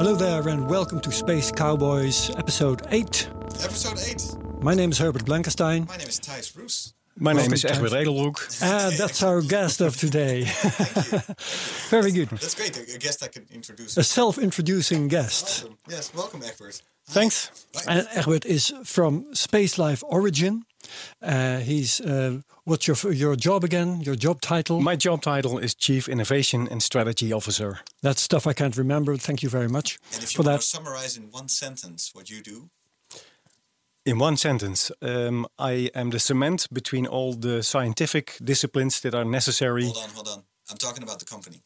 Hello there, and welcome to Space Cowboys, episode 8. Episode 8. My name is Herbert Blankenstein, My name is Thijs Roes. My name is Welcome, Egbert Thijs. Edelbroek. and that's our guest of today. Very good. That's great. a guest I can introduce A self introducing guest. Awesome. Yes, welcome, Egbert. Hi. Thanks. Bye. And Egbert is from Space Life Origin. Uh, he's, uh, what's your, your job again? Your job title? My job title is Chief Innovation and Strategy Officer. That's stuff I can't remember. Thank you very much and if you for want that. to summarize in one sentence what you do, In one sentence, um, I am the cement between all the scientific disciplines that are necessary. hold on, hold on. I'm talking about the company.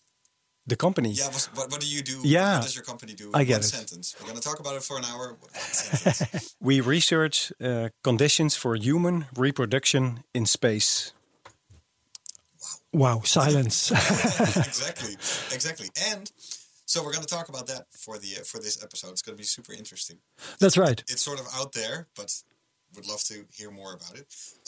The company. Yeah, what, what, what do you do? Yeah. What does your company do? I get one it. sentence. We're going to talk about it for an hour. One. We research uh, conditions for human reproduction in space. Wow, silence. exactly, exactly. And so we're going to talk about that for the uh, for this episode. It's going to be super interesting. That's right. It's sort of out there, but would love to hear more about it.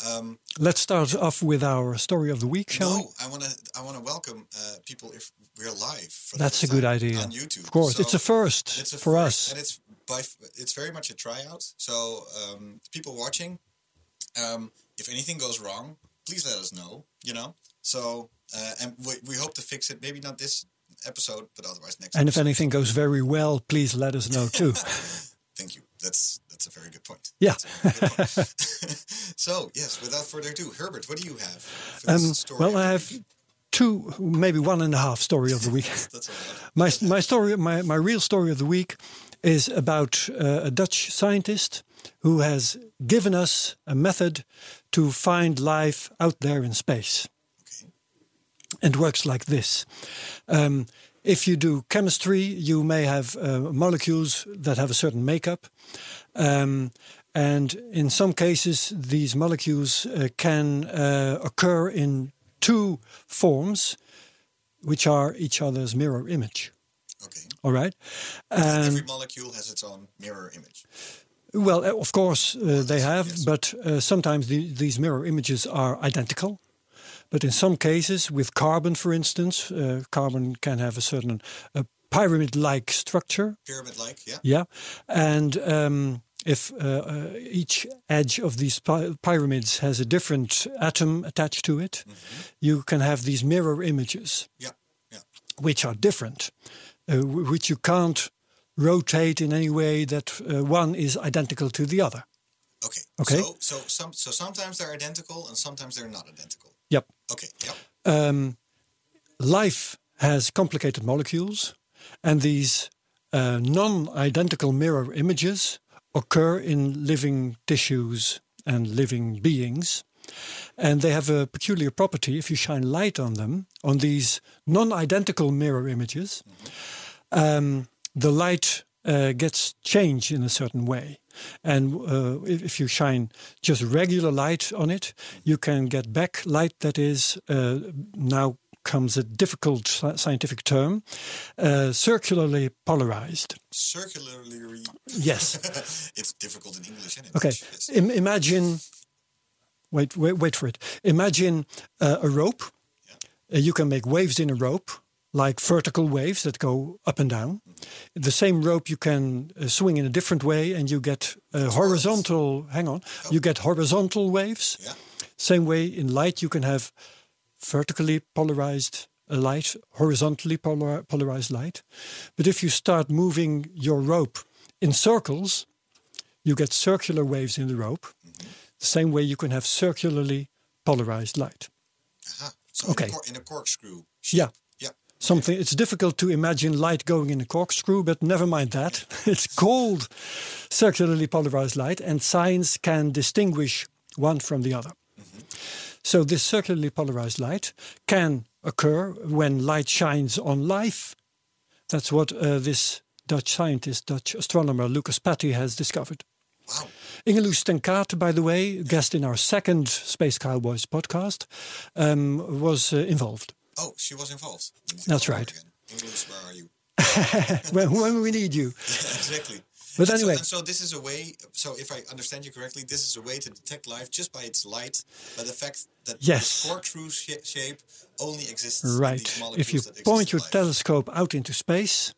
Um, Let's start off with our story of the week, shall we? No, I want to. I want to welcome uh, people if we're live. For That's a good idea. on YouTube. Of course, So it's a first it's a for first, us. and it's by it's very much a tryout. So um, people watching, um, if anything goes wrong, please let us know. You know. So uh, and we, we hope to fix it. Maybe not this episode, but otherwise next. And if anything goes very well, please let us know too. Thank you. That's that's a very good point. Yeah. so yes, without further ado, Herbert, what do you have? For this Um, story well, I have week? two, maybe one and a half story of the week. My my story, my my real story of the week, is about uh, a Dutch scientist who has given us a method to find life out there in space. Okay. And works like this. Um, if you do chemistry, you may have uh, molecules that have a certain makeup. Um, and in some cases, these molecules uh, can uh, occur in two forms, which are each other's mirror image. Okay. All right. And Every molecule has its own mirror image. well, uh, of course, uh, they have, yes. but uh, sometimes the, these mirror images are identical. But in some cases, with carbon, for instance, uh, carbon can have a certain uh, pyramid-like structure. Pyramid-like, yeah. Yeah, and um, if uh, uh, each edge of these py- pyramids has a different atom attached to it, you can have these mirror images, Yeah, yeah. which are different, uh, which you can't rotate in any way that uh, one is identical to the other. Okay. Okay. So, so some, so sometimes they're identical and sometimes they're not identical. Yep. Okay. Yeah. um, life has complicated molecules, and these uh, non identical mirror images occur in living tissues and living beings. And they have a peculiar property if you shine light on them, on these non identical mirror images, um, the light uh, gets changed in a certain way. And uh, if if you shine just regular light on it, you can get back light that is uh, now comes a difficult scientific term, uh, circularly polarized. Circularly. Yes. it's difficult in English in Okay. Dutch, yes. Im- imagine. Wait, wait, wait for it. Imagine uh, a rope. Uh, you can make waves in a rope, like vertical waves that go up and down. The same rope you can uh, swing in a different way, and you get uh, horizontal. Hang on, you get horizontal waves. Yeah. Same way in light, you can have vertically polarized uh, light, horizontally polar- polarized light. But if you start moving your rope in circles, you get circular waves in the rope. The same way you can have circularly polarized light. Aha. So Okay. in, a in a corkscrew. shape. Yeah. Something it's difficult to imagine light going in a corkscrew, but never mind that. it's called circularly polarized light, and science can distinguish one from the other. So this circularly polarized light can occur when light shines on life. That's what uh, this Dutch scientist, Dutch astronomer Lucas Patty has discovered. Wow. Inge Loes ten by the way, guest in our second Space Cowboys podcast, um, was uh, involved. Oh, she was involved. That's right. English, where are you? when, when we need you. exactly. But And so- anyway. and so this is a way. So if I understand you correctly, this is a way to detect life just by its light, by the fact that Yes. this corkscrew sh- shape only exists. in Right. If you that point your life. telescope out into space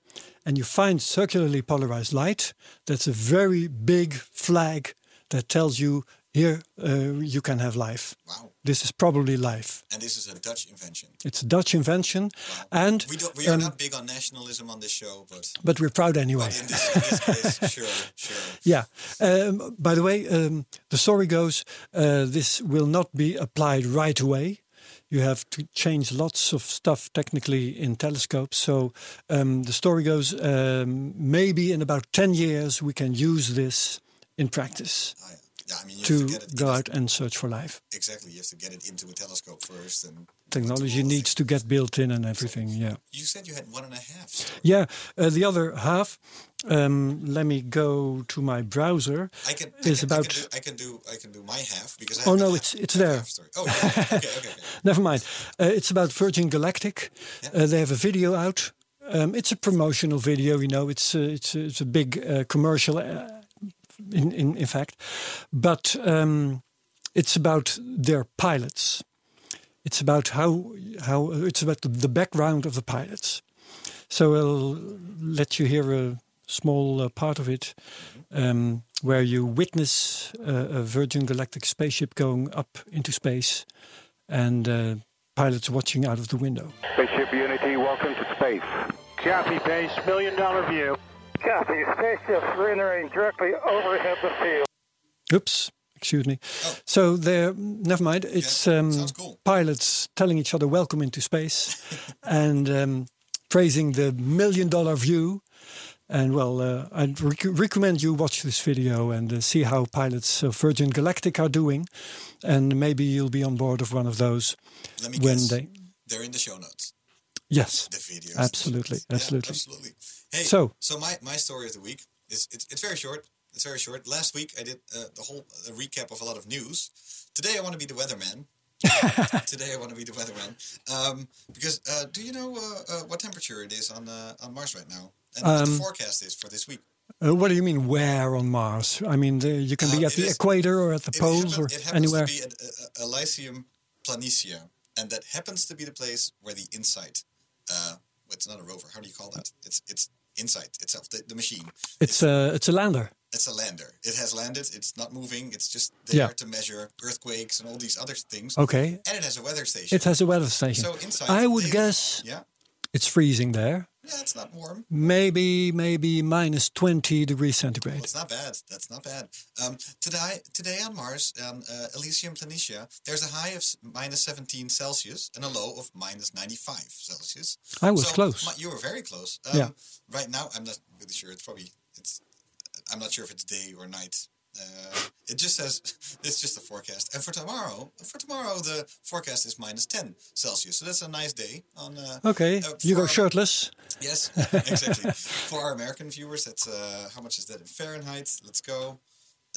and you find circularly polarized light, that's a very big flag that tells you here uh, you can have life. Wow. This is probably life. And this is a Dutch invention. It's a Dutch invention, and We don't. We are um, not big on nationalism on this show, but but we're proud anyway. in this, in this case, sure, sure. Yeah. Um, by the way, um, the story goes uh, this will not be applied right away. You have to change lots of stuff technically in telescopes. So um, the story goes um, maybe in about 10 years we can use this in practice I, yeah, I mean, you have to to get it. go out and search for life. Exactly. You have to get it into a telescope first, and Technology needs to get built in and everything. Yeah. You said you had one and a half. so Yeah. Uh, the other half, um, let me go to my browser. I can. I Is can, about- I can, do, I can do. I can do my half because. I Oh, no, a it's- it's I a there. half. Oh, yeah. okay, okay, okay. Never mind. Uh, it's about Virgin Galactic. Uh, they have a video out. Um, it's a promotional video. You know, it's uh, it's it's a big uh, commercial. In, in in fact, but um, it's about their pilots. It's about how how it's about the, the background of the pilots. So I'll let you hear a small uh, part of it, um, where you witness uh, a Virgin Galactic spaceship going up into space, and uh, pilots watching out of the window. Spaceship Unity, welcome to space. Copy, base, million dollar view. Copy. Spaceship entering directly overhead the field. Oops, excuse me. So there, never mind. It's um, cool. pilots telling each other welcome into space, and um, praising the million dollar view. And well, uh, I'd rec- recommend you watch this video and uh, see how pilots of Virgin Galactic are doing, and maybe you'll be on board of one of those Let me when guess. they. They're in the show notes. Yes, The videos. Absolutely, Yeah, absolutely. Hey, So- so my, my story of the week is it's, it's very short. It's very short. Last week I did uh, the whole uh, recap of a lot of news. Today I want to be the weatherman. Today I want to be the weatherman um, because uh, do you know uh, uh, what temperature it is on uh, on Mars right now and what the Um, forecast is for this week? Uh, what do you mean? Where on Mars? I mean, the, you can be at the is- equator or at the poles happen- or it happens anywhere. to be at Elysium Planitia, and that happens to be the place where the InSight. Uh, it's not a rover. How do you call that? It's it's InSight itself, the, the machine. It's a it's a lander. It's a lander. It has landed. It's not moving. It's just there Yeah. to measure earthquakes and all these other things. Okay. And it has a weather station. It has a weather station. So inside, I would they- guess Yeah. it's freezing there. Yeah, it's not warm. Maybe maybe minus twenty degrees Well, centigrade. it's not bad. That's not bad. Um, today, today on Mars, um, uh, Elysium Planitia, there's a high of minus 17 Celsius and a low of minus 95 Celsius. I was So, close. you were very close. Um, Yeah. Right now, I'm not really sure. It's probably it's. I'm not sure if it's day or night. Uh, it just says it's just a forecast. And for tomorrow, for tomorrow, the forecast is minus 10 Celsius. So that's a nice day. On uh, Okay, uh, you go our- shirtless. Yes, exactly. For our American viewers, that's uh, how much is that in Fahrenheit? Let's go.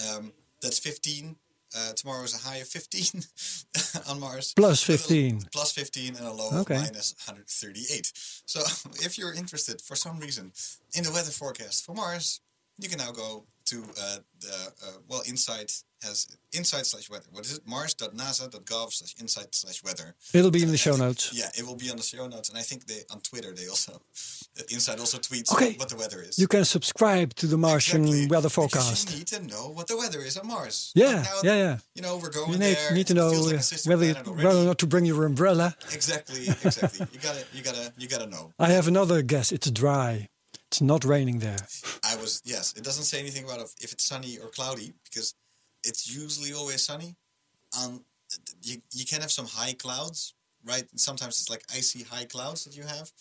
Um, that's 15. Uh, tomorrow is a high of 15 on Mars. Plus With a- 15. Plus 15 and a low Okay. of minus 138. So if you're interested for some reason in the weather forecast for Mars, you can now go to uh, the, uh, well, Insight has Insight slash weather. What is it? Mars.nasa.gov slash insight slash weather. It'll be in the show think- notes. Yeah, it will be on the show notes, and I think they on Twitter they also InSight also tweets Okay. what the weather is. You can subscribe to the Martian Exactly, weather because forecast. You need to know what the weather is on Mars. Yeah, now, yeah, yeah. You know, we're going there You need, there. need to know like whether planet whether or not to bring your umbrella. Exactly, exactly. you gotta, you gotta, you gotta know. I have another guess. It's dry. It's not raining there. I was yes. It doesn't say anything about if, it's sunny or cloudy because it's usually always sunny. Um, you you can have some high clouds, right? Sometimes it's like icy high clouds that you have,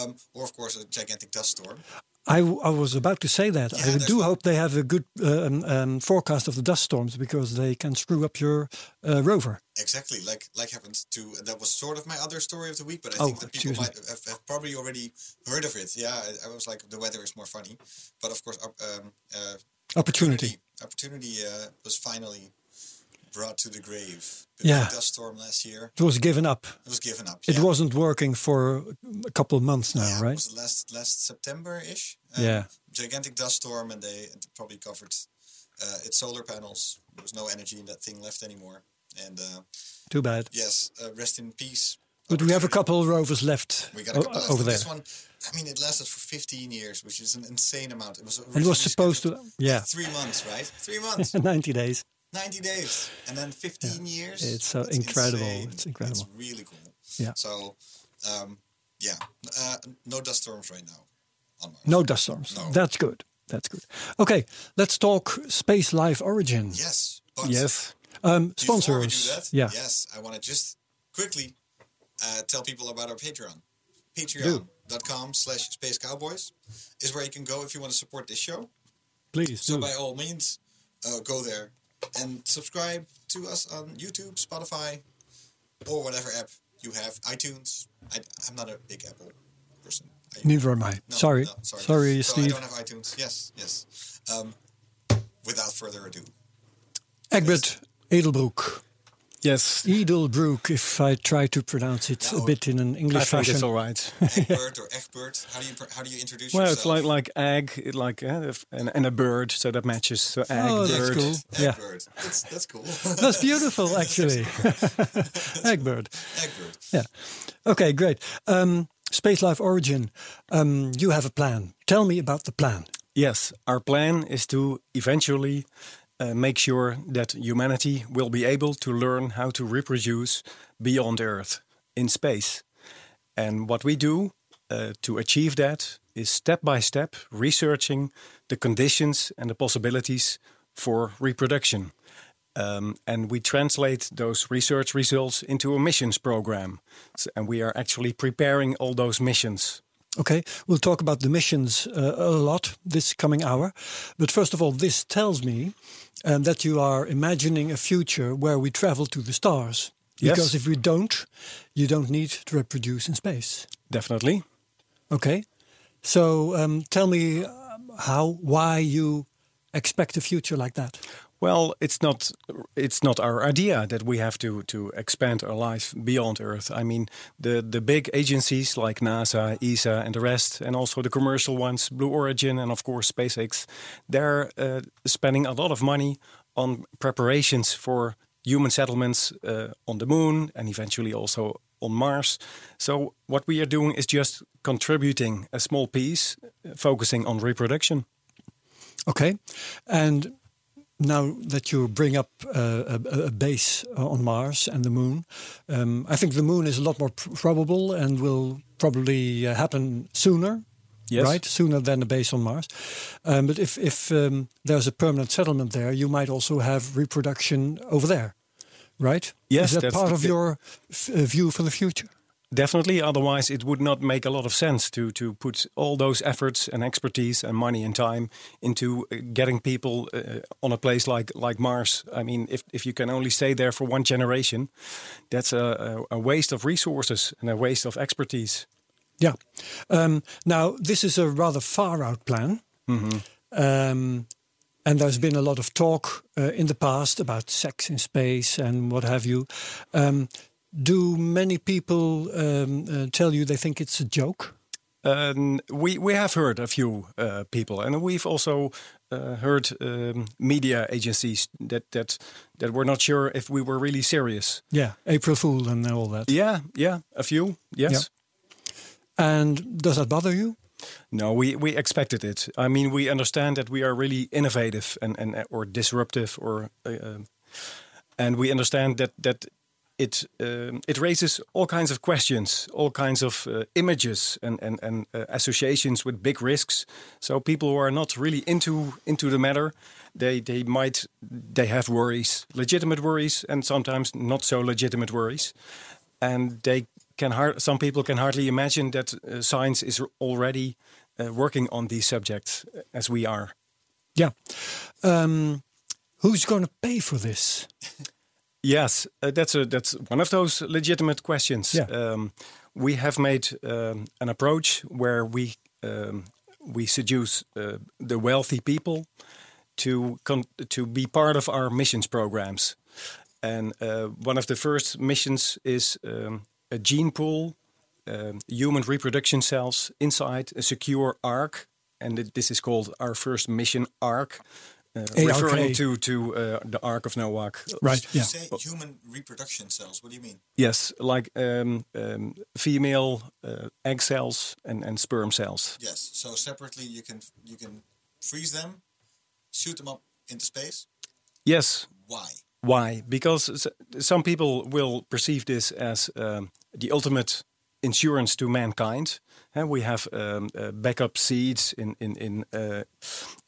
um, or of course a gigantic dust storm. I, I was about to say that. Yeah, I do hope they have a good um, um, forecast of the dust storms because they can screw up your uh, rover. Exactly, like like happened to that was sort of my other story of the week, but I Oh, think that people might have, have probably already heard of it. Yeah, I, I was like the weather is more funny, but of course, um, uh, Opportunity. opportunity uh, was finally brought to the grave. The Yeah. big dust storm last year It was given up. it was given up. It wasn't working for a couple of months now, Yeah, it right? was last last September ish. Yeah. gigantic dust storm, and they it probably covered uh, its solar panels. There was no energy in that thing left anymore, and uh, Too bad. yes, uh, rest in peace. But we have a couple of rovers left We got a couple over there. This one, I mean, it lasted for 15 years, which is an insane amount. It was It was supposed to, yeah, three months, right? Three months, 90 days. 90 days, and then 15 years. It's so That's incredible. insane. It's incredible. It's really cool. Yeah. So, um, yeah, uh, no dust storms right now on Mars. No dust storms. No. That's good. That's good. Okay, let's talk Space Life Origin. Yes. Yes. Um, Before we do sponsors. that, Yeah. Yes, I want to just quickly uh, tell people about our Patreon. Patreon.com slash Space Cowboys is where you can go if you want to support this show. Please So do. by all means, uh, go there and subscribe to us on YouTube, Spotify, or whatever app you have. iTunes. I, I'm not a big Apple person. I, Neither am I. no, sorry. no, sorry. sorry, so Steve. I don't have iTunes. Yes, yes. Um, without further ado, Egbert Edelbroek. Yes. Edelbroek, if I try to pronounce it a bit in an English I think fashion. it's all right. Egbert or Egbert. How do you how do you introduce well, yourself? Well, it's like like egg, it like uh, and, and a bird, so that matches. So egg, Oh, that's bird. cool. Yeah. Egbert. That's that's cool. That's beautiful, actually. Egbert. Egbert. Yeah. Okay, great. Um, Space Life Origin. Um, you have a plan. Tell me about the plan. Yes, our plan is to eventually uh, make sure that humanity will be able to learn how to reproduce beyond Earth in space. And what we do uh, to achieve that is step by step researching the conditions and the possibilities for reproduction. Um, and we translate those research results into a missions program. S- and we are actually preparing all those missions. Okay, we'll talk about the missions uh, a lot this coming hour. But first of all, this tells me um, that you are imagining a future where we travel to the stars. Yes. Because if we don't, you don't need to reproduce in space. Definitely. Okay, so um, tell me um, how, why you expect a future like that. Well, it's not it's not our idea that we have to to expand our life beyond Earth. I mean, the the big agencies like NASA, ESA, and the rest, and also the commercial ones, Blue Origin, and of course SpaceX, they're uh, spending a lot of money on preparations for human settlements uh, on the moon and eventually also on Mars. So what we are doing is just contributing a small piece, uh, focusing on reproduction. Okay, and now that you bring up uh, a, a base on Mars and the Moon, um, I think the Moon is a lot more pr- probable and will probably uh, happen sooner. Yes. Right, sooner than a base on Mars. Um, but if if um, there's a permanent settlement there, you might also have reproduction over there, right? Yes, is that part of your f- uh, view for the future? Definitely, otherwise it would not make a lot of sense to to put all those efforts and expertise and money and time into uh, getting people uh, on a place like like Mars. I mean, if if you can only stay there for one generation, that's a, a, waste of resources and a waste of expertise. Yeah. Um, now, this is a rather far out plan. Um, and there's been a lot of talk uh, in the past about sex in space and what have you. Um, do many people um, uh, tell you they think it's a joke? Um, we we have heard a few uh, people, and we've also uh, heard um, media agencies that that that were not sure if we were really serious. Yeah, April Fool and all that. Yeah, yeah, a few. Yes. Yeah. And does that bother you? No, we, we expected it. I mean, we understand that we are really innovative and, and or disruptive, or uh, um, and we understand that that it um, it raises all kinds of questions, all kinds of uh, images and and and uh, associations with big risks. So people who are not really into into the matter, they they might they have worries, legitimate worries, and sometimes not so legitimate worries, and they can hard, some people can hardly imagine that uh, science is already uh, working on these subjects as we are. Yeah. Um, who's going to pay for this? Yes, uh, that's a that's one of those legitimate questions. Yeah. Um, we have made um, an approach where we um, we seduce uh, the wealthy people to to be part of our missions programs, and uh, one of the first missions is um, a gene pool, um, human reproduction cells inside a secure ark, and this is called our first mission ark. Uh, ARK. referring to to uh, the Ark of Noah. Right. You Yeah. say human reproduction cells. What do you mean? Yes, like um, um, female uh, egg cells and, and sperm cells. Yes. So separately, you can you can freeze them, shoot them up into space. Yes. Why? Why? Because some people will perceive this as um, the ultimate insurance to mankind. And we have um, uh, backup seeds in in in uh,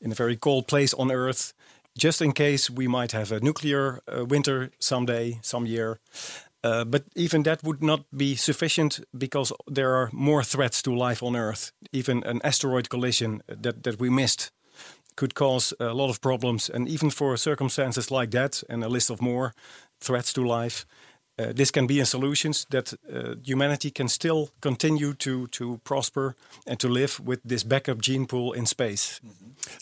in a very cold place on Earth, just in case we might have a nuclear uh, winter someday, some year. Uh, but even that would not be sufficient because there are more threats to life on Earth. Even an asteroid collision that, that we missed could cause a lot of problems. And even for circumstances like that, and a list of more threats to life, uh, this can be a solutions that uh, humanity can still continue to, to prosper and to live with this backup gene pool in space. And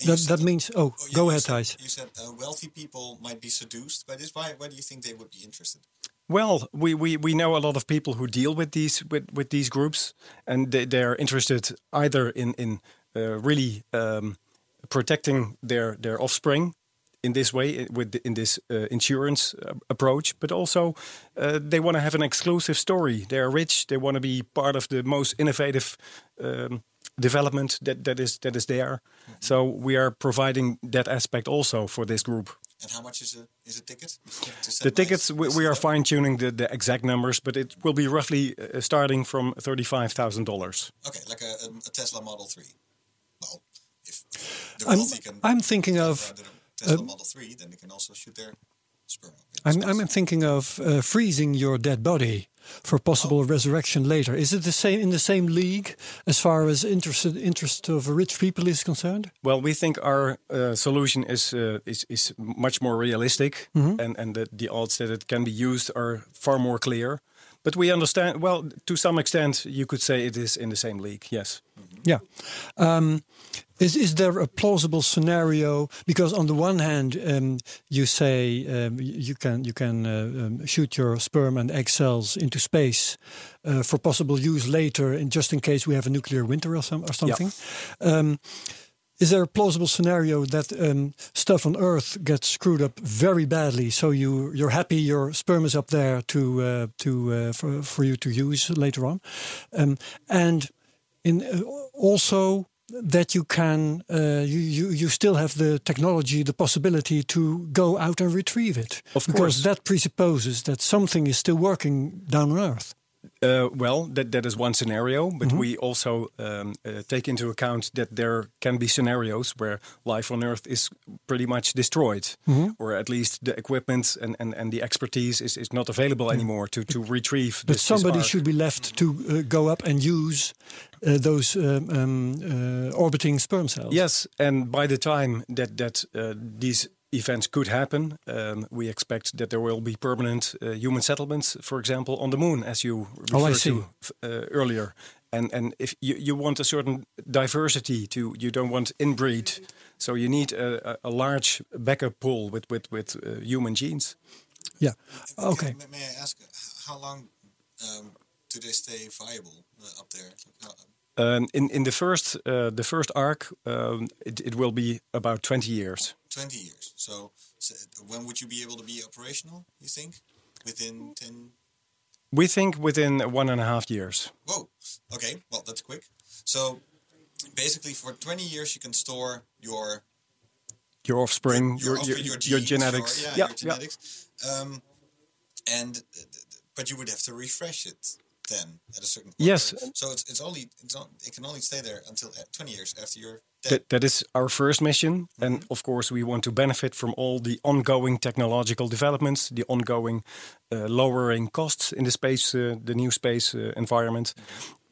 you That, that means. Oh, Oh, you- go ahead, said- Thijs. You said uh, wealthy people might be seduced by this. Why? Why do you think they would be interested? Well, we, we, we know a lot of people who deal with these with, with these groups, and they, they're interested either in in uh, really um, protecting their their offspring in this way with the, in this uh, insurance uh, approach, but also uh, they want to have an exclusive story. They are rich. They want to be part of the most innovative um, development that, that is that is there. So we are providing that aspect also for this group. And how much is a is a ticket? The tickets, we, we are fine tuning the, the exact numbers, but it will be roughly uh, starting from $35,000. Okay, like a, a Tesla Model Three. Well, if the I'm, can. I'm thinking of. Around in Model Three, then they can also shoot their sperm. up I'm. I'm thinking of uh, freezing your dead body for possible resurrection later. Is it the same in the same league as far as interest interest of rich people is concerned? Well, we think our uh, solution is, uh, is is much more realistic, and and the, the odds that it can be used are far more clear. But we understand. Well, to some extent, you could say it is in the same league. Yes. Yeah. Um, is is there a plausible scenario? Because on the one hand, um, you say um, you can you can uh, um, shoot your sperm and egg cells into space uh, for possible use later, in just in case we have a nuclear winter or some or something. Um, is there a plausible scenario that um, stuff on Earth gets screwed up very badly? So you you're happy your sperm is up there to uh, to uh, for, for you to use later on, um, and in uh, also that you can uh, you, you you still have the technology the possibility to go out and retrieve it Of because course. that presupposes that something is still working down on earth Uh, well, that that is one scenario, but we also um, uh, take into account that there can be scenarios where life on Earth is pretty much destroyed, or at least the equipment and, and, and the expertise is, is not available anymore to, to retrieve. but this- this somebody arc. should be left to uh, go up and use uh, those um, um, uh, orbiting sperm cells Yes, and by the time that that uh, these events could happen, um, we expect that there will be permanent uh, human settlements, for example, on the moon, as you Oh, referred see. to uh, earlier. And and if you, you want a certain diversity to, you don't want inbreed, so you need a, a, a large backup pool with with with uh, human genes. yeah okay May, may I ask, how long um, do they stay viable uh, up there? How, Um, in in the first uh, the first arc, um, it, it will be about twenty years. 20 years. So, so when would you be able to be operational, you think? Within 10? We think within one and a half years. Whoa. Okay. Well, that's quick. So, basically, for 20 years, you can store your Your offspring, your, your offspring, your, your, your genetics. Your, yeah, yeah, your genetics. Um, and uh, th- but you would have to refresh it then at a certain point. Yes. So it's it's only it's on, it can only stay there until uh, 20 years after you're dead. That, that is our first mission. Mm-hmm. And of course, we want to benefit from all the ongoing technological developments, the ongoing uh, lowering costs in the space, uh, the new space uh, environment.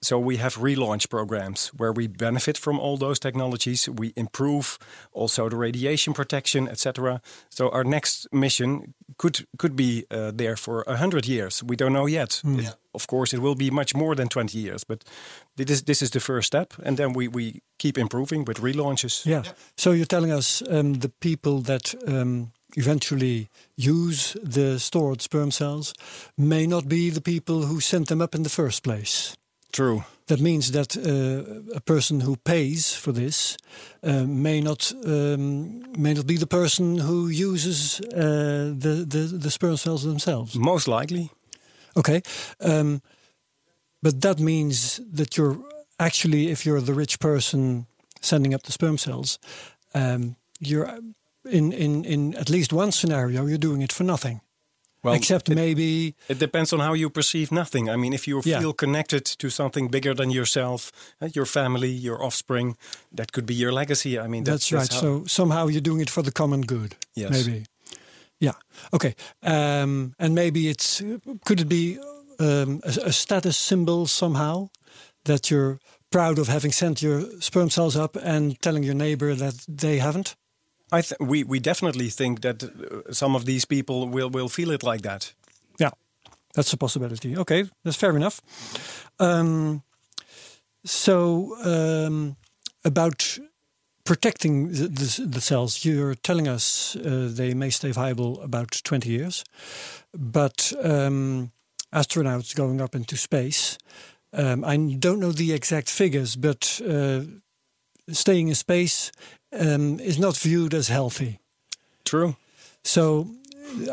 So we have relaunch programs where we benefit from all those technologies. We improve also the radiation protection, etc. So our next mission could could be uh, there for a hundred years. We don't know yet. Hmm. It- of course, it will be much more than twenty years, but this is this is the first step, and then we we keep improving with relaunches. Yeah. Yeah. So you're telling us um, the people that um, eventually use the stored sperm cells may not be the people who sent them up in the first place. True. That means that uh, a person who pays for this uh, may not um, may not be the person who uses uh, the, the the sperm cells themselves. Most likely. Okay, um, but that means that you're actually, if you're the rich person sending up the sperm cells, um, you're in in in at least one scenario you're doing it for nothing. Well, Except it- maybe It depends on how you perceive nothing. I mean, if you Yeah. feel connected to something bigger than yourself, uh, your family, your offspring, that could be your legacy. I mean, that's, that's, right. So somehow you're doing it for the common good. Yes. Maybe. Yeah. Okay. Um, and maybe it's could it be um, a, a status symbol somehow that you're proud of having sent your sperm cells up and telling your neighbor that they haven't. I th- we we definitely think that uh, some of these people will will feel it like that. Yeah, that's a possibility. Okay, that's fair enough. Um, so um, about protecting the, the, the cells, you're telling us uh, they may stay viable about 20 years, but um, astronauts going up into space. Um, I don't know the exact figures, but uh, staying in space um, is not viewed as healthy. True. So,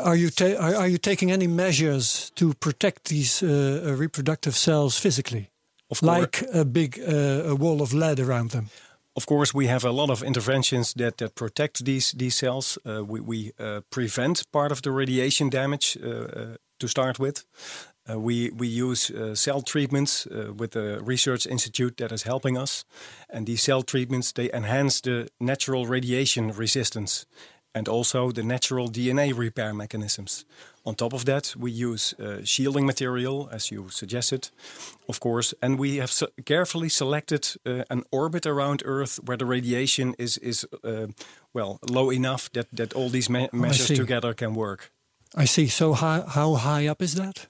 are you ta- are, are you taking any measures to protect these uh, uh, reproductive cells physically, Of like a big uh, a wall of lead around them? Of course, we have a lot of interventions that, that protect these these cells. Uh, we we uh, prevent part of the radiation damage uh, uh, to start with. Uh, we we use uh, cell treatments uh, with a research institute that is helping us, and these cell treatments they enhance the natural radiation resistance, and also the natural DNA repair mechanisms. On top of that, we use uh, shielding material, as you suggested, of course, and we have se- carefully selected uh, an orbit around Earth where the radiation is is uh, well low enough that that all these me- measures together can work. I see. So, how, how high up is that?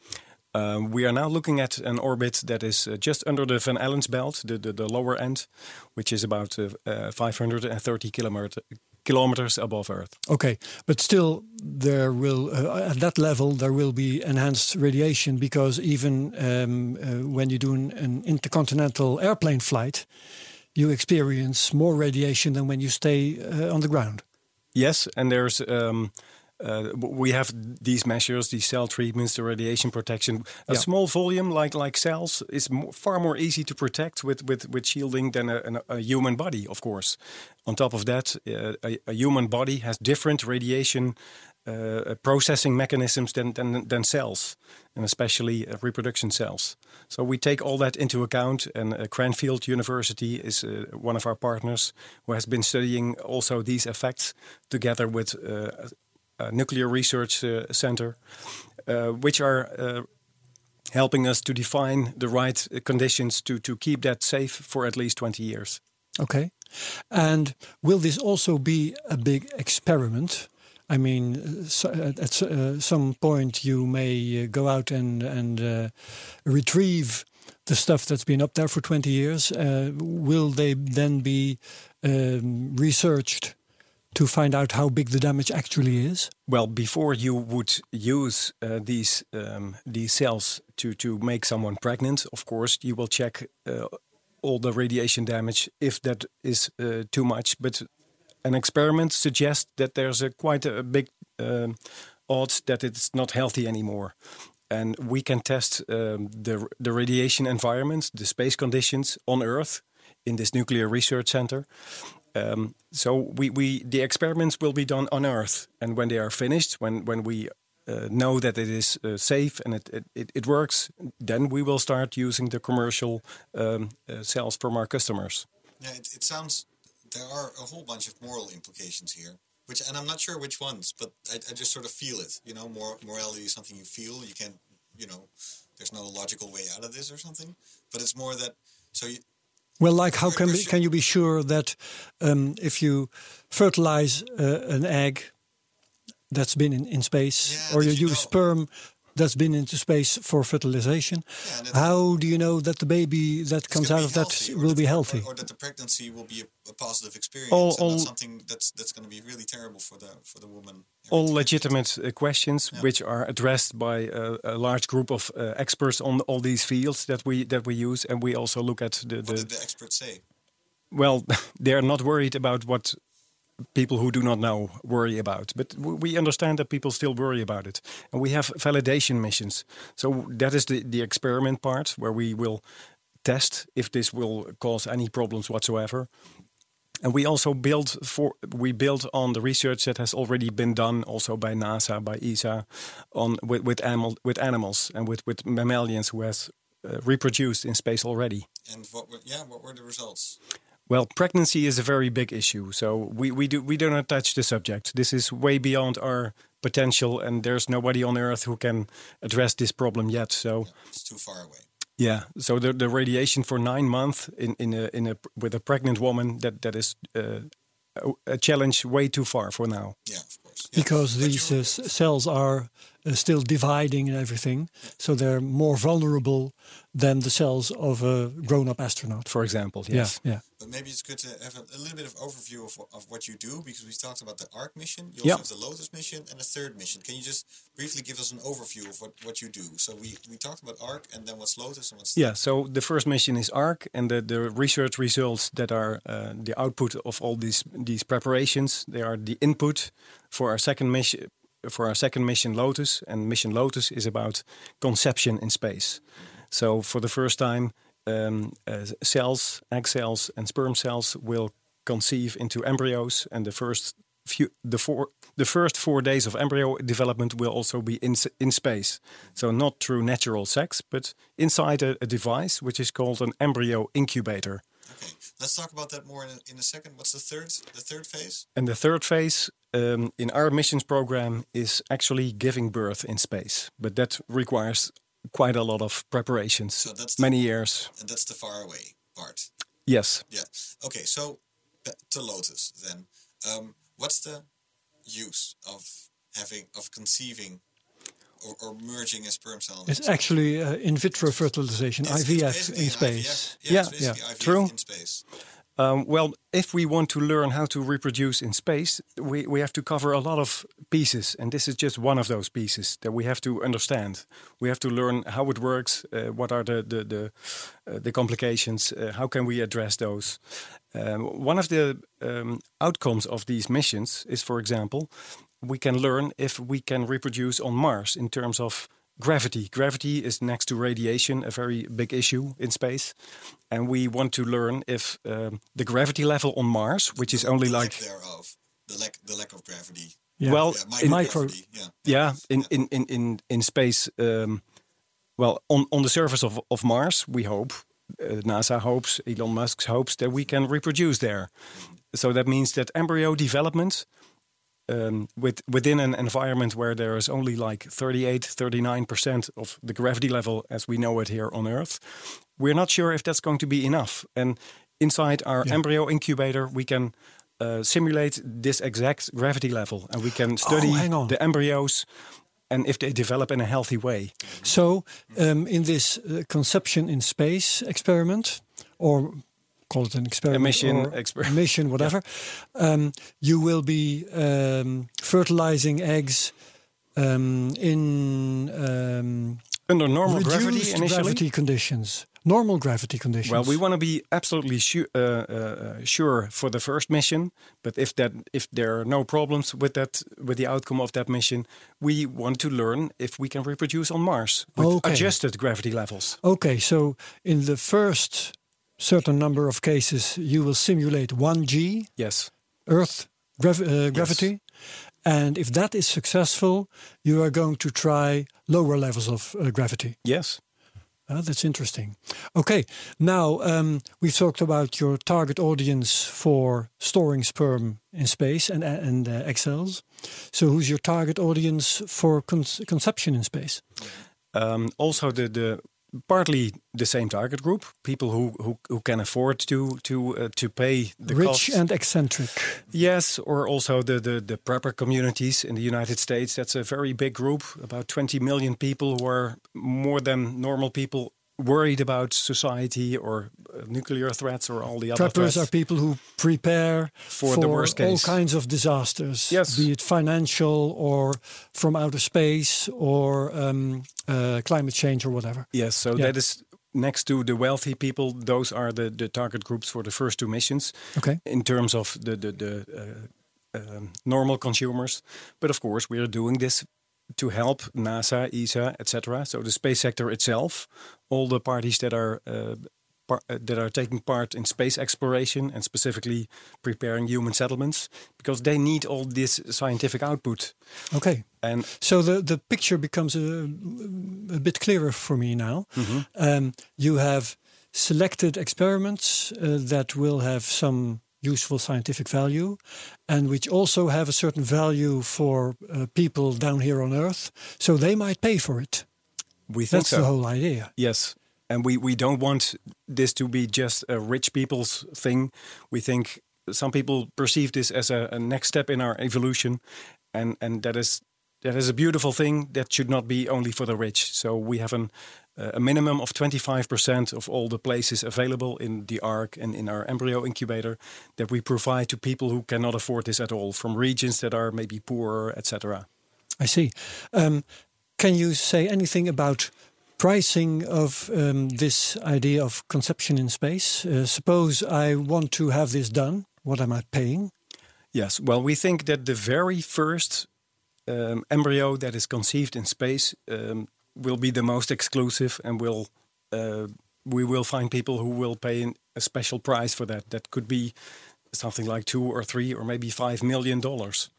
Um, we are now looking at an orbit that is uh, just under the Van Allen's belt, the, the, the lower end, which is about uh, uh, 530 kilometer, kilometers above Earth. Okay, but still, there will uh, at that level there will be enhanced radiation because even um, uh, when you do an, an intercontinental airplane flight, you experience more radiation than when you stay uh, on the ground. Yes, and there's um, uh, we have these measures, these cell treatments, the radiation protection. A Yeah. small volume like like cells is mo far more easy to protect with with, with shielding than a, an- a human body, of course. On top of that, uh, a, a human body has different radiation. Uh, processing mechanisms than, than than cells, and especially uh, reproduction cells. So we take all that into account, and uh, Cranfield University is uh, one of our partners who has been studying also these effects together with uh, a nuclear research uh, center, uh, which are uh, helping us to define the right uh, conditions to, to keep that safe for at least 20 years. Okay. And will this also be a big experiment? I mean, uh, so, uh, at uh, some point you may uh, go out and and uh, retrieve the stuff that's been up there for twenty years. Uh, will they then be um, researched to find out how big the damage actually is? Well, before you would use uh, these um, these cells to to make someone pregnant, of course, you will check uh, all the radiation damage if that is uh, too much. But an experiment suggests that there's a quite a big um, odds that it's not healthy anymore. And we can test um, the the radiation environment, the space conditions on Earth in this nuclear research center. Um, so we, we the experiments will be done on Earth, and when they are finished, when when we uh, know that it is uh, safe and it, it, it, works, then we will start using the commercial um, uh, cells from our customers. Yeah, it, it sounds there are a whole bunch of moral implications here, which and I'm not sure which ones, but I, I just sort of feel it. You know, mor- morality is something you feel. You can't, you know, there's no logical way out of this or something. But it's more that so you, Well, like how can we're we, su- can you be sure that um, if you fertilize uh, an egg that's been in, in space, Yeah, or you you use know. sperm that's been into space for fertilization, Yeah, how do you know that the baby that comes out of that will that be healthy? or, or that the pregnancy will be a, a positive experience, All- and all- not something that's that's going to be really terrible for the for the woman. all legitimate uh, questions Yeah. which are addressed by uh, a large group of uh, experts on all these fields that we that we use and we also look at the, What did the experts say? well they're not worried about what people who do not know worry about but we understand that people still worry about it and we have validation missions so that is the the experiment part where we will test if this will cause any problems whatsoever and we also build for we build on the research that has already been done also by NASA by ESA on with with animal with animals and with with mammalians who has uh, reproduced in space already And what were yeah? What were the results? Well, pregnancy is a very big issue, so we, we do we do not touch the subject. This is way beyond our potential, and there's nobody on Earth who can address this problem yet. So It's too far away. yeah, so the the radiation for nine months in in a in a with a pregnant woman that that is uh, a, a challenge way too far for now. Yeah, of course. Yeah. because But these uh, cells are still dividing and everything, so they're more vulnerable than the cells of a grown-up astronaut. For example, yes. Yeah, yeah. But maybe it's good to have a, a little bit of overview of, of what you do because we talked about the ARC mission. You also Yeah. have the Lotus mission and the third mission. Can you just briefly give us an overview of what, what you do? So we, we talked about ARC and then what's Lotus and what's Yeah, so the first mission is ARC, and the, the research results that are uh, the output of all these these preparations. They are the input for our second mission. For our second mission, Lotus, and mission Lotus is about conception in space. So for the first time, um, uh, cells, egg cells, and sperm cells will conceive into embryos, and the first few, the four, the first four days of embryo development will also be in in space. So not through natural sex, but inside a, a device which is called an embryo incubator. Let's talk about that more in a, in a second. What's the third the third phase? And the third phase um, in our missions program is actually giving birth in space, but that requires quite a lot of preparations, So that's the- many years. And that's the far away part. Yes. Yeah. Okay, so to Lotus then. Um, what's the use of having of conceiving or, or merging a sperm cell? It's actually uh, in vitro fertilization, It's- it's IVF basically in space. IVF. Yeah, it's yeah, IVF true. in space. Um, well, if we want to learn how to reproduce in space, we, we have to cover a lot of pieces, and this is just one of those pieces that we have to understand. We have to learn how it works, uh, what are the the the, uh, the complications, uh, how can we address those. Um, one of the um, outcomes of these missions is, for example, we can learn if we can reproduce on Mars in terms of gravity. Gravity is next to radiation a very big issue in space, and we want to learn if um, the gravity level on Mars, which is only the like lack thereof, the lack the lack of gravity. Yeah. well, Yeah, in, microgravity. yeah. yeah, in in in in in space. Um, well, on on the surface of of Mars, we hope. Uh, NASA hopes, Elon Musk hopes that we can reproduce there. So that means that embryo development um, with, within an environment where there is only like 38, 39% of the gravity level as we know it here on Earth, we're not sure if that's going to be enough. And inside our Yeah. embryo incubator, we can uh, simulate this exact gravity level and we can study on. the embryos and if they develop in a healthy way. So, um, in this uh, conception in space experiment, or call it an experiment, mission, exper- a mission, whatever, um, you will be um, fertilizing eggs um, in um, Under normal gravity initially. gravity conditions, normal gravity conditions. Well, we want to be absolutely su- uh, uh, sure for the first mission, but if that if there are no problems with that with the outcome of that mission, we want to learn if we can reproduce on Mars with Okay. adjusted gravity levels. Okay, so in the first certain number of cases, you will simulate 1G Yes. Earth uh, gravity. And if that is successful, you are going to try lower levels of uh, gravity. Yes. Ah, that's interesting. Okay, now um, we've talked about your target audience for storing sperm in space and, and uh, egg cells. So, who's your target audience for con- conception in space? Um, also, the the partly the same target group, people who who, who can afford to to uh, to pay the Rich costs. and eccentric. Yes, or also the, the, the prepper communities in the United States. That's a very big group, about 20 million people who are more than normal people worried about society or uh, nuclear threats or all the other Preppers threats. are people who prepare For the worst all case. kinds of disasters, Yes. be it financial or from outer space or um, uh, climate change or whatever. Yes, so Yeah. that is next to the wealthy people. Those are the, the target groups for the first two missions. Okay. In terms of the the, the uh, um, normal consumers, but of course we are doing this to help NASA, ESA, etc. So the space sector itself, all the parties that are. Uh, par- uh, that are taking part in space exploration and specifically preparing human settlements because they need all this scientific output Okay. and So the, the picture becomes a, a bit clearer for me now. Um, you have selected experiments uh, that will have some useful scientific value and which also have a certain value for uh, people down here on Earth. So they might pay for it. we think That's so. the whole idea. Yes. And we, we don't want this to be just a rich people's thing. We think some people perceive this as a, a next step in our evolution. And, and that is that is a beautiful thing that should not be only for the rich. So we have an, a minimum of 25% of all the places available in the ARC and in our embryo incubator that we provide to people who cannot afford this at all, from regions that are maybe poorer, etc. I see. Um, can you say anything about pricing of um, this idea of conception in space? Uh, suppose I want to have this done. What am I paying? Yes, well, we think that the very first um, embryo that is conceived in space um, will be the most exclusive, and will uh, we will find people who will pay an- a special price for that. That could be something like two or three or maybe five million dollars.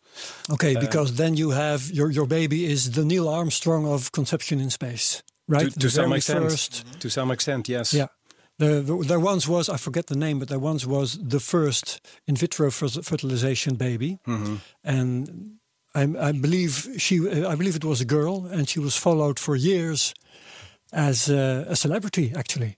Okay, Uh, because then you have your your baby is the Neil Armstrong of conception in space, right? To, to some extent, first- to some extent, yes. Yeah. The, the, there once was, I forget the name, but there once was the first in vitro fertilization baby, Mm-hmm. and I, I believe she, I believe it was a girl, and she was followed for years as uh, a celebrity, actually.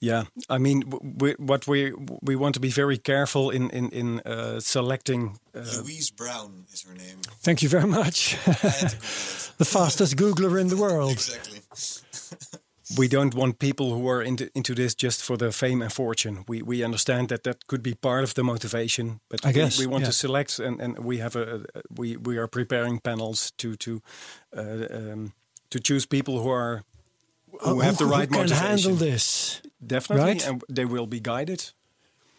Yeah, I mean, we, what we we want to be very careful in in in uh, selecting. Uh, Louise Brown is her name. Thank you very much. I had to Google it. the fastest Googler in the world. Exactly. we don't want people who are into into this just for the fame and fortune. We we understand that that could be part of the motivation, but I we, guess, we want yeah. to select and, and we have a, a we we are preparing panels to to uh, um, to choose people who are who have the right can motivation. handle this. Definitely, right? and they will be guided.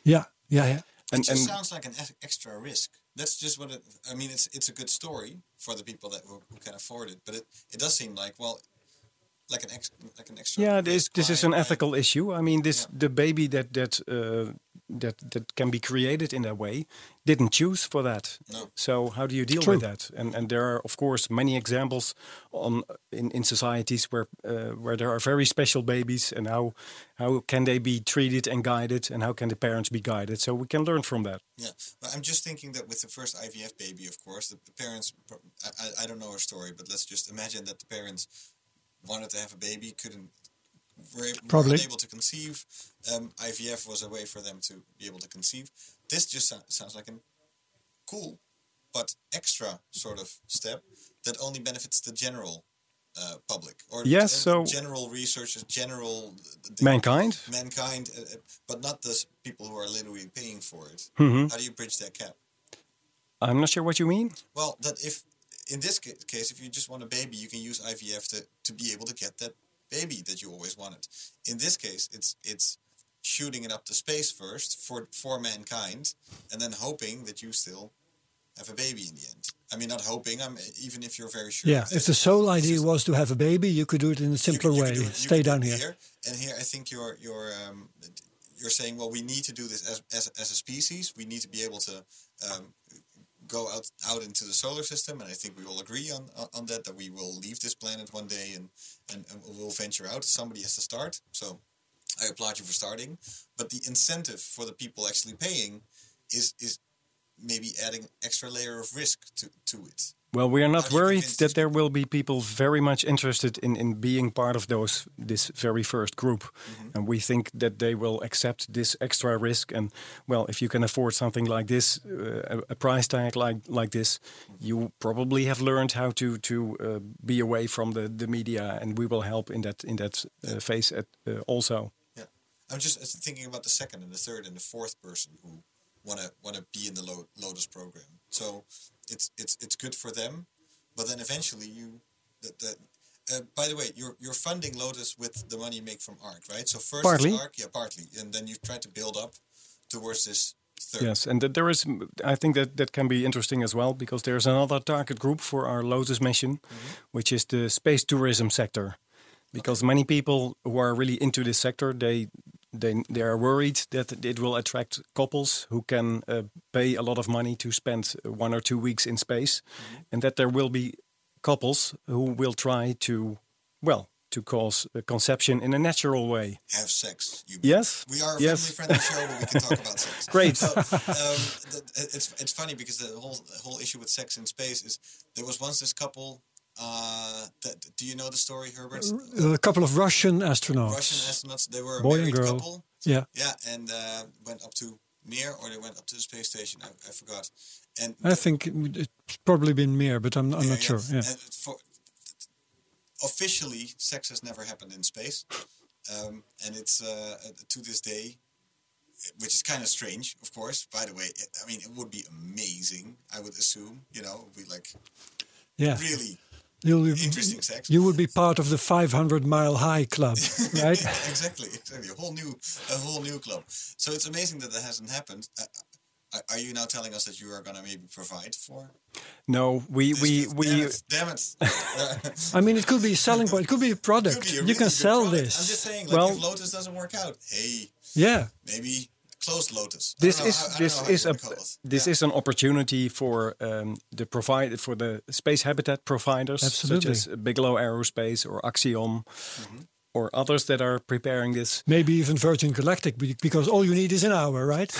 Yeah, yeah, yeah. And it just and sounds like an extra risk. That's just what it. I mean, it's it's a good story for the people that who, who can afford it, but it, it does seem like well, like an ex, like an extra. yeah, this this is an right? ethical issue. I mean, this Yeah. the baby that that uh, that that can be created in that way didn't choose for that. No. So how do you deal True. with that? And and there are of course many examples on in, in societies where uh, where there are very special babies and how how can they be treated and guided and how can the parents be guided? So we can learn from that. Yeah, but I'm just thinking that with the first IVF baby, of course, the, the parents. I, I- I don't know her story, but let's just imagine that the parents wanted to have a baby, couldn't. Were, Probably. unable to conceive. Um, IVF was a way for them to be able to conceive. This just so- sounds like a cool, but extra sort of step that only benefits the general uh, public or Yes, uh, so- general researchers, general the- Mankind. mankind, uh, uh, but not the people who are literally paying for it. Mhm. How do you bridge that gap? I'm not sure what you mean. Well, that if in this case, if you just want a baby, you can use IVF to, to be able to get that baby that you always wanted. In this case, it's it's shooting it up to space first for for mankind, and then hoping that you still have a baby in the end. I mean, not hoping. I'm even if you're very sure. Yeah, if the sole idea just- was to have a baby, you could do it in a you simpler could- you way. it- Stay down it here. And here, I think you're you're um, you're saying, well, we need to do this as as, as a species. We need to be able to um, go out out into the solar system, and I think we all agree on on- that. That we will leave this planet one day, and and, and we'll venture out. Somebody has to start. So I applaud you for starting. But the incentive for the people actually paying is is maybe adding extra layer of risk to to it. Well, we are not worried that there will be people very much interested in, in being part of those this very first group, Mm-hmm. and we think that they will accept this extra risk. And well, if you can afford something like this, uh, a, price tag like like this, you probably have learned how to to uh, be away from the, the media, and we will help in that in that uh, phase at, uh, also. Yeah, I'm just thinking about the second and the third and the fourth person who wanna wanna be in the Lotus program. So it's it's it's good for them, but then eventually you the, the uh, by the way, you're you're funding Lotus with the money you make from ARC, right? So first Partly. ARC, yeah, partly, and then you try to build up towards this third. Yes, and that there is, I think that that can be interesting as well because there's another target group for our Lotus mission, which is the space tourism sector. Because many people who are really into this sector, they they they are worried that it will attract couples who can uh, pay a lot of money to spend one or two weeks in space, and that there will be couples who will try to, well, to cause conception in a natural way. Have sex. You Yes. We are a Yes. family-friendly show, but we can talk about sex. Great. So, um, th- it's it's funny because the whole the whole issue with sex in space is there was once this couple. Uh, that, do you know the story, Herbert? A couple of Russian astronauts. Russian astronauts. They were a Boy and married girl. couple. Yeah, Yeah, and uh, went up to Mir, or they went up to the space station. I, I forgot. And I think it's probably been Mir, but I'm, I'm yeah, not sure. yeah. Yeah. And for, officially, sex has never happened in space, um, and it's uh, to this day, which is kind of strange, of course. By the way, it, I mean it would be amazing. I would assume, you know, it would be like yeah. really You'll interesting sex. you would be part of the 500 mile high club, right? exactly, exactly. A whole new, a whole new club. So it's amazing that that hasn't happened. Uh, uh, are you now telling us that you are going to maybe provide for? No, we this? we Damn we it! Damn it. I mean, it could be a selling point. It could be a product. Be a you really can sell product. this. I'm just saying, like, Well- if Lotus doesn't work out, hey, yeah. maybe close Lotus. This know is how- I this know how is you a wanna call it. this Yeah. is an opportunity for um, the provide for the space habitat providers Absolutely. such as Bigelow Aerospace or Axiom Mm-hmm. or others that are preparing this. Maybe even Virgin Galactic, because all you need is an hour, right?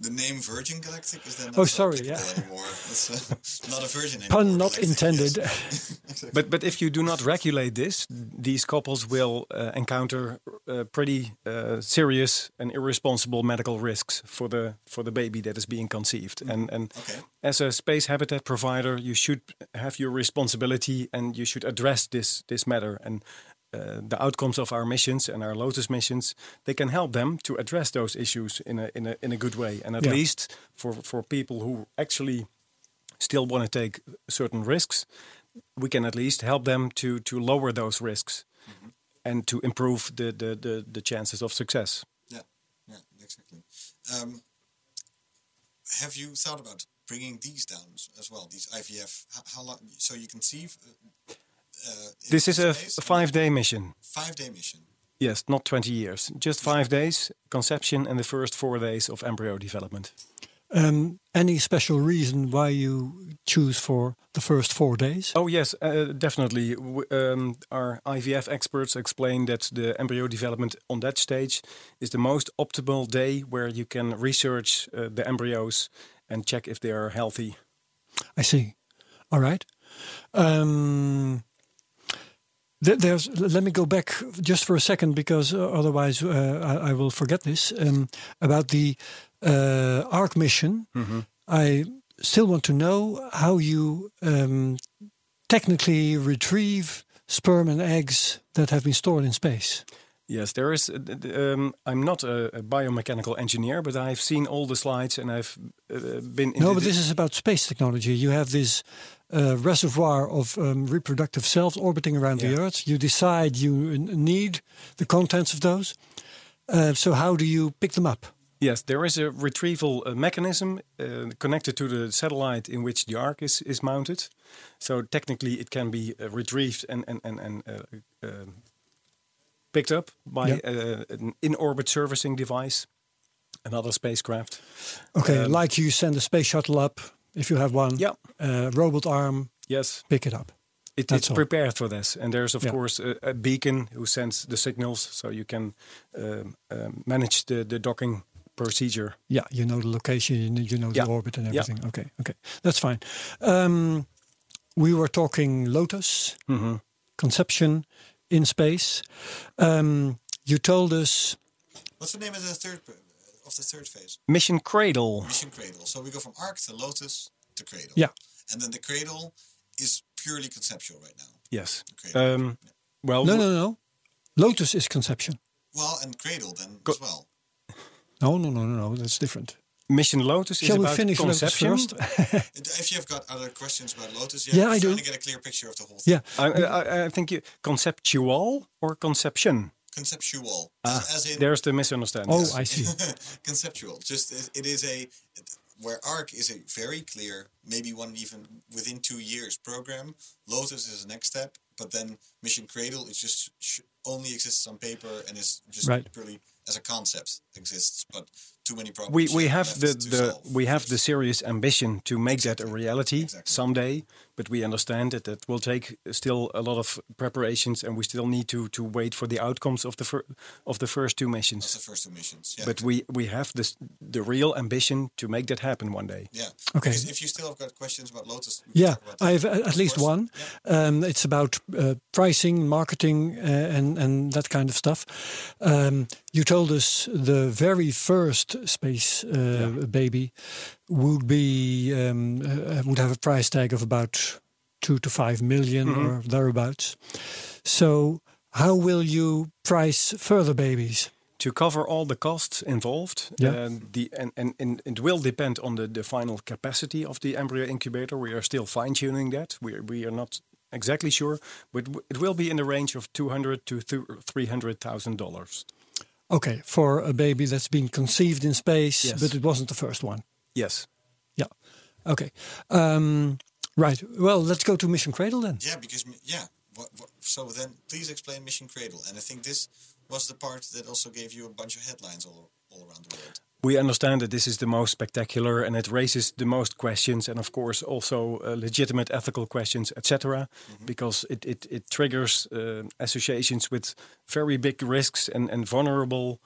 It's, the name Virgin Galactic is then not Oh, so sorry, yeah. anymore. It's uh, not a Virgin anymore. Pun not Galactic, intended. yes. But but if you do not regulate this, these couples will uh, encounter uh, pretty uh, serious and irresponsible medical risks for the for the baby that is being conceived. And and Mm-hmm. Okay. as a space habitat provider, you should have your responsibility and you should address this this matter. And uh, the outcomes of our missions and our Lotus missions, they can help them to address those issues in a in a in a good way. And at Yeah. least for for people who actually still want to take certain risks, we can at least help them to to lower those risks and to improve the, the, the, the chances of success. Yeah, yeah, exactly. Um, have you thought about bringing these down as- as well? These IVF, how, how long? So you conceive. Uh, uh, in This is a space? five day mission. five day mission. Yes, not 20 years. Just five days, conception, and the first four days of embryo development. Um, any special reason why you choose for the first four days? Oh, yes, uh, definitely. W- um, our IVF experts explain that the embryo development on that stage is the most optimal day where you can research uh, the embryos and check if they are healthy. I see. All right. Um, th- there's. Let me go back just for a second because uh, otherwise uh, I, I will forget this. Um, about the uh, ARC mission, I still want to know how you um, technically retrieve sperm and eggs that have been stored in space. Yes, there is. Um, I'm not a, a biomechanical engineer, but I've seen all the slides and I've uh, been. In No, but this is about space technology. You have this uh, reservoir of um, reproductive cells orbiting around the Earth. You decide you need the contents of those. Uh, so, how do you pick them up? Yes, there is a retrieval uh, mechanism uh, connected to the satellite in which the Ark is, is mounted. So technically, it can be uh, retrieved and and and, and uh, uh, picked up by Yeah. uh, an in-orbit servicing device, another spacecraft. Okay, Um, like you send a space shuttle up, if you have one, Yeah. uh, robot arm, Yes, pick it up. it, it's all. prepared for this, and there's of Yeah. course a, a beacon who sends the signals, so you can um, um, manage the the docking procedure. Yeah, you know the location, you know, you Yeah. the orbit and Yeah. everything. Okay, okay, that's fine. Um, we were talking Lotus, conception in space. Um, you told us What's the name of the third of the third phase? Mission Cradle. Mission Cradle. So we go from Arc to Lotus to Cradle. Yeah. And then the Cradle is purely conceptual right now. Yes. Cradle. Um, well, no, no, no. Lotus is conception. well, and Cradle then as well. No, no, no, no, no. That's different. Mission Lotus Shall is we about finish conception. Lotus first? If you've got other questions about Lotus, Yeah, I'm I do. trying to get a clear picture of the whole thing. yeah. I, I, I think you conceptual or conception. Conceptual. Ah, as, as in There's the misunderstanding. Oh, I see. conceptual. Just it, it is a where Arc is a very clear, maybe one even within two years program. Lotus is the next step, but then Mission Cradle is just sh- only exists on paper and is just Right. purely as a concept exists, but too many problems. we we have the, the solve we have the serious ambition to make that a reality Exactly. someday but we understand that that will take still a lot of preparations and we still need to to wait for the outcomes of the fir- of the first two That's missions the first two missions. Yeah, but we we have this the real ambition to make that happen one day yeah. Okay. Because if you still have got questions about Lotus, Yeah, about I have at of least one. Yeah. Um, it's about uh, pricing, marketing, uh, and and that kind of stuff. Um, you told us the very first space uh, baby would be um, uh, would have a price tag of about two to five million Mm-hmm. or thereabouts. So, how will you price further babies? to cover all the costs involved. Yeah. uh, the and, and, and it will depend on the, the final capacity of the embryo incubator. We are still fine tuning that. We are, we are not exactly sure, but it will be in the range of two hundred to three hundred thousand dollars. Okay, for a baby that's been conceived in space, Yes. but it wasn't the first one. Yes. Yeah. Okay. Um, right. Well, let's go to Mission Cradle then. Yeah, because yeah. What, what, so then, please explain Mission Cradle, and I think this was the part that also gave you a bunch of headlines all all around the world. We understand that this is the most spectacular and it raises the most questions and of course also uh, legitimate ethical questions, etc. Because it, it, it triggers uh, associations with very big risks and, and vulnerable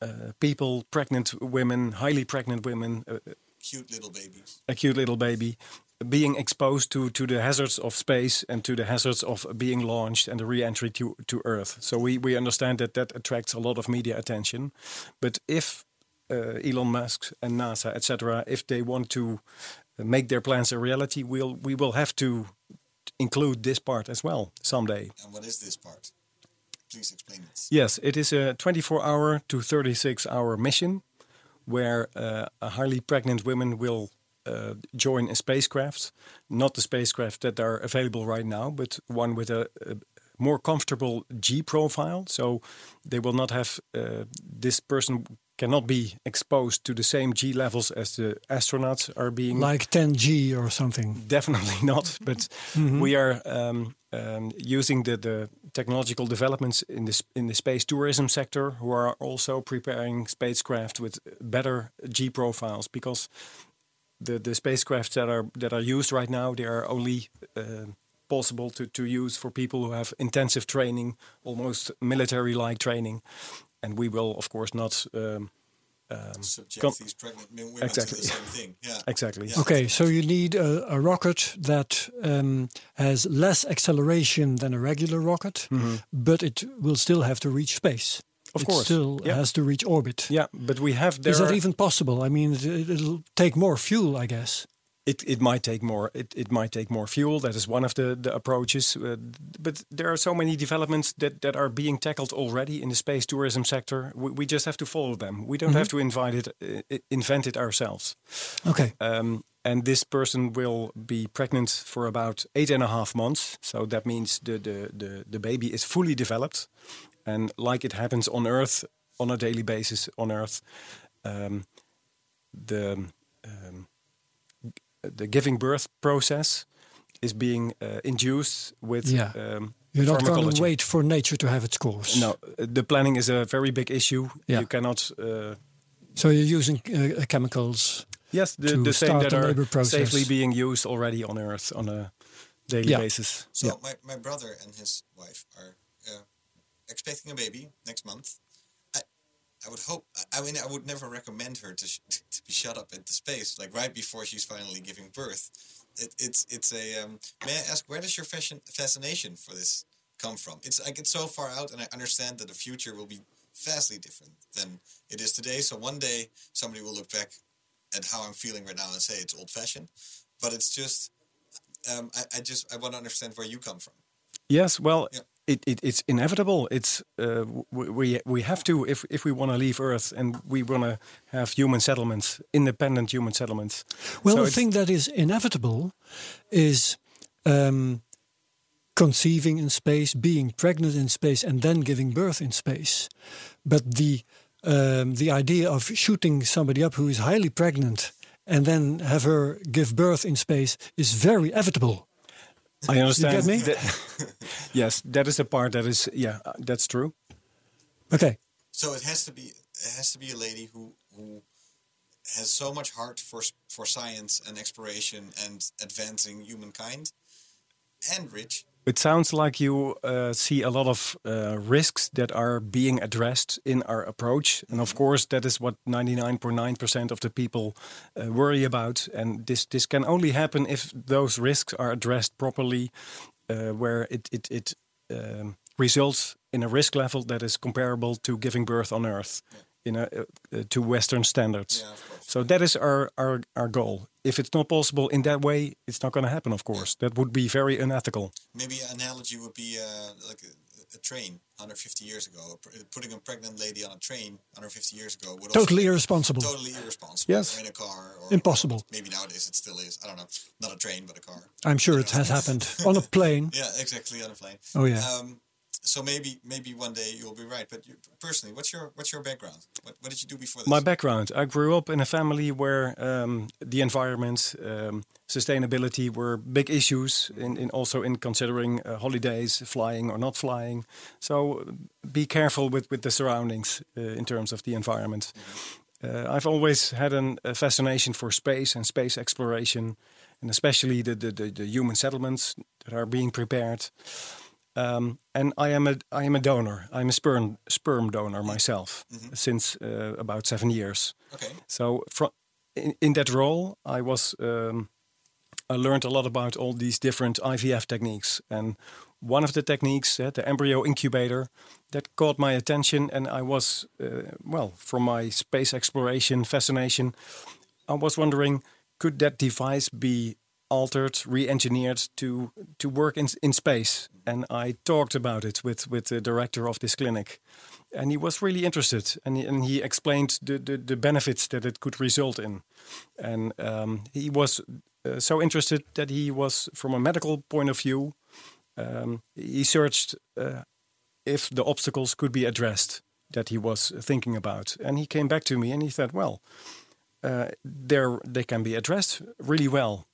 uh, people, pregnant women, highly pregnant women, uh, Cute little babies. a cute little baby, being exposed to, to the hazards of space and to the hazards of being launched and the re-entry to, to Earth. So we, we understand that that attracts a lot of media attention. But if uh, Elon Musk and NASA, etc., if they want to make their plans a reality, we'll, we will have to include this part as well someday. And what is this part? Please explain it. Yes, it is a 24 hour to 36 hour mission where uh, a highly pregnant woman will uh, join a spacecraft, not the spacecraft that are available right now, but one with a, a more comfortable G profile. So they will not have uh, this person cannot be exposed to the same G levels as the astronauts are being Like 10G or something. Definitely not. But we are um, um, using the, the technological developments in this in the space tourism sector, who are also preparing spacecraft with better G profiles because the the spacecraft that are that are used right now they are only uh, possible to, to use for people who have intensive training, almost military like training, and we will of course not. Um, Subject com- these pregnant women Exactly. to the same thing. Yeah. exactly. Yeah. Okay, so you need a, a rocket that um, has less acceleration than a regular rocket, but it will still have to reach space. Mm-hmm. Of it course, still yeah. has to reach orbit. Yeah, but we have there. Is that even possible? I mean, it, it'll take more fuel, I guess. It, it might take more it, it might take more fuel. That is one of the, the approaches. Uh, but there are so many developments that, that are being tackled already in the space tourism sector. We, we just have to follow them. We don't have to invite it uh, invent it ourselves. Okay. um, and this person will be pregnant for about eight and a half months. So that means the, the, the, the baby is fully developed. And like it happens on earth on a daily basis on earth um, the um, the giving birth process is being uh, induced with Yeah. um, You're not going to wait for nature to have its course. No, uh, the planning is a very big issue. Yeah. You cannot. Uh, So you're using uh, chemicals. yes, the, To the same start that the are process. safely being used already on Earth on a daily Yeah. basis. So Yeah. my, my brother and his wife are uh, expecting a baby next month. I, would hope. I- I mean, I would never recommend her to sh- to be shut up into space, like right before she's finally giving birth. It, it's it's a. Um, may I ask where does your fashion fascination for this come from? It's like it's so far out, and I understand that the future will be vastly different than it is today. So one day somebody will look back at how I'm feeling right now and say it's old fashioned, but it's just. Um, I, I just I want to understand where you come from. Yes, well, Yeah. It, it, it's inevitable. It's uh, we we have to if if we want to leave Earth and we want to have human settlements, independent human settlements. Well, So the thing that is inevitable is um, conceiving in space, being pregnant in space, and then giving birth in space. But the um, the idea of shooting somebody up who is highly pregnant and then have her give birth in space is very evitable. I understand. get me? that- yes, that is the part that is yeah, uh, that's true. Okay. So it has to be it has to be a lady who who has so much heart for for science and exploration and advancing humankind, and rich. It sounds like you uh, see a lot of uh, risks that are being addressed in our approach, and of course, that is what 99.9% of the people uh, worry about. And this this can only happen if those risks are addressed properly, uh, where it it it um, results in a risk level that is comparable to giving birth on Earth, in a, uh, uh, to Western standards. Yeah. So that is our, our our goal. If it's not possible in that way, it's not going to happen. Of course, that would be very unethical. Maybe an analogy would be uh, like a, a train 150 years ago. Putting a pregnant lady on a train 150 years ago would also Totally be irresponsible. Totally irresponsible. Yes. Or in a car. Or, Impossible. or maybe nowadays it still is. I don't know. Not a train, but a car. I'm sure it has happened on a plane. Yeah, exactly on a plane. Oh, yeah. Um, so maybe maybe one day you'll be right. But you, personally, what's your what's your background? What, what did you do before this? My background: I grew up in a family where um, the environment, um, sustainability were big issues, in, in also in considering uh, holidays, flying or not flying. So be careful with with the surroundings uh, in terms of the environment. Uh, I've always had an, a fascination for space and space exploration, and especially the, the, the, the human settlements that are being prepared. Um, and I am a I am a donor. I'm a sperm sperm donor myself since uh, about seven years. Okay. So from in, in that role, I was um, I learned a lot about all these different IVF techniques, and one of the techniques, uh, the embryo incubator, that caught my attention, and I was uh, well from my space exploration fascination. I was wondering, could that device be altered, re-engineered to to work in in space? And I talked about it with with the director of this clinic, and he was really interested, and he, and he explained the, the the benefits that it could result in, and um, he was uh, so interested that he was, from a medical point of view, um, he searched uh, if the obstacles could be addressed that he was thinking about, and he came back to me and he said, "Well, uh, they can be addressed really well."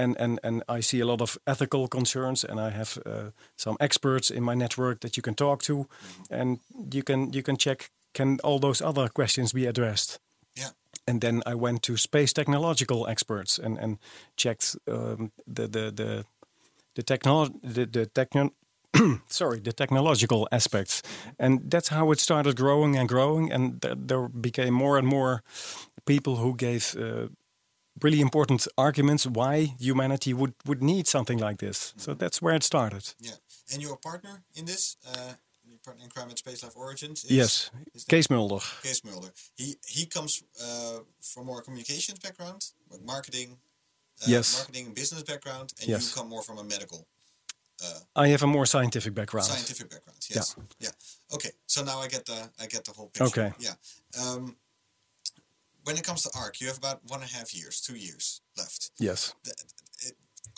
And, and, and I see a lot of ethical concerns, and I have uh, some experts in my network that you can talk to, and you can you can check can all those other questions be addressed. Yeah. And then I went to space technological experts and and checked um, the the the the techno the, the techno sorry the technological aspects, and that's how it started growing and growing, and th- there became more and more people who gave. Uh, really important arguments why humanity would, would need something like this. So that's where it started. Yeah. And your partner in this, uh, your partner in crime at Space Life Origins, is, Yes, is Kees Mulder. Kees Mulder. He he comes uh, from more communications background, like marketing. Uh, Yes. Marketing and business background, and Yes. you come more from a medical, I have a more scientific background. scientific background. Yes. Yeah. Okay. So now I get the I get the whole picture. Okay. Yeah. Um, when it comes to ARC, you have about one and a half years, two years left. Yes.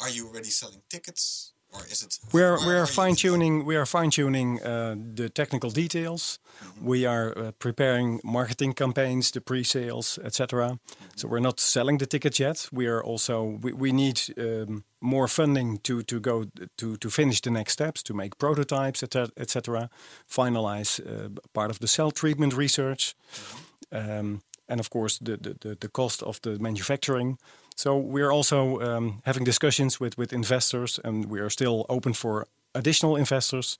Are you already selling tickets, or is it? We are we you are fine tuning we are fine tuning uh, the technical details. We are uh, preparing marketing campaigns, the pre-sales, etc. So we're not selling the tickets yet. We are also we, we need um, more funding to to go to to finish the next steps, to make prototypes, etc. Finalize uh, part of the cell treatment research. Um, and of course the, the, the, cost of the manufacturing. So we're also um, having discussions with, with investors, and we are still open for additional investors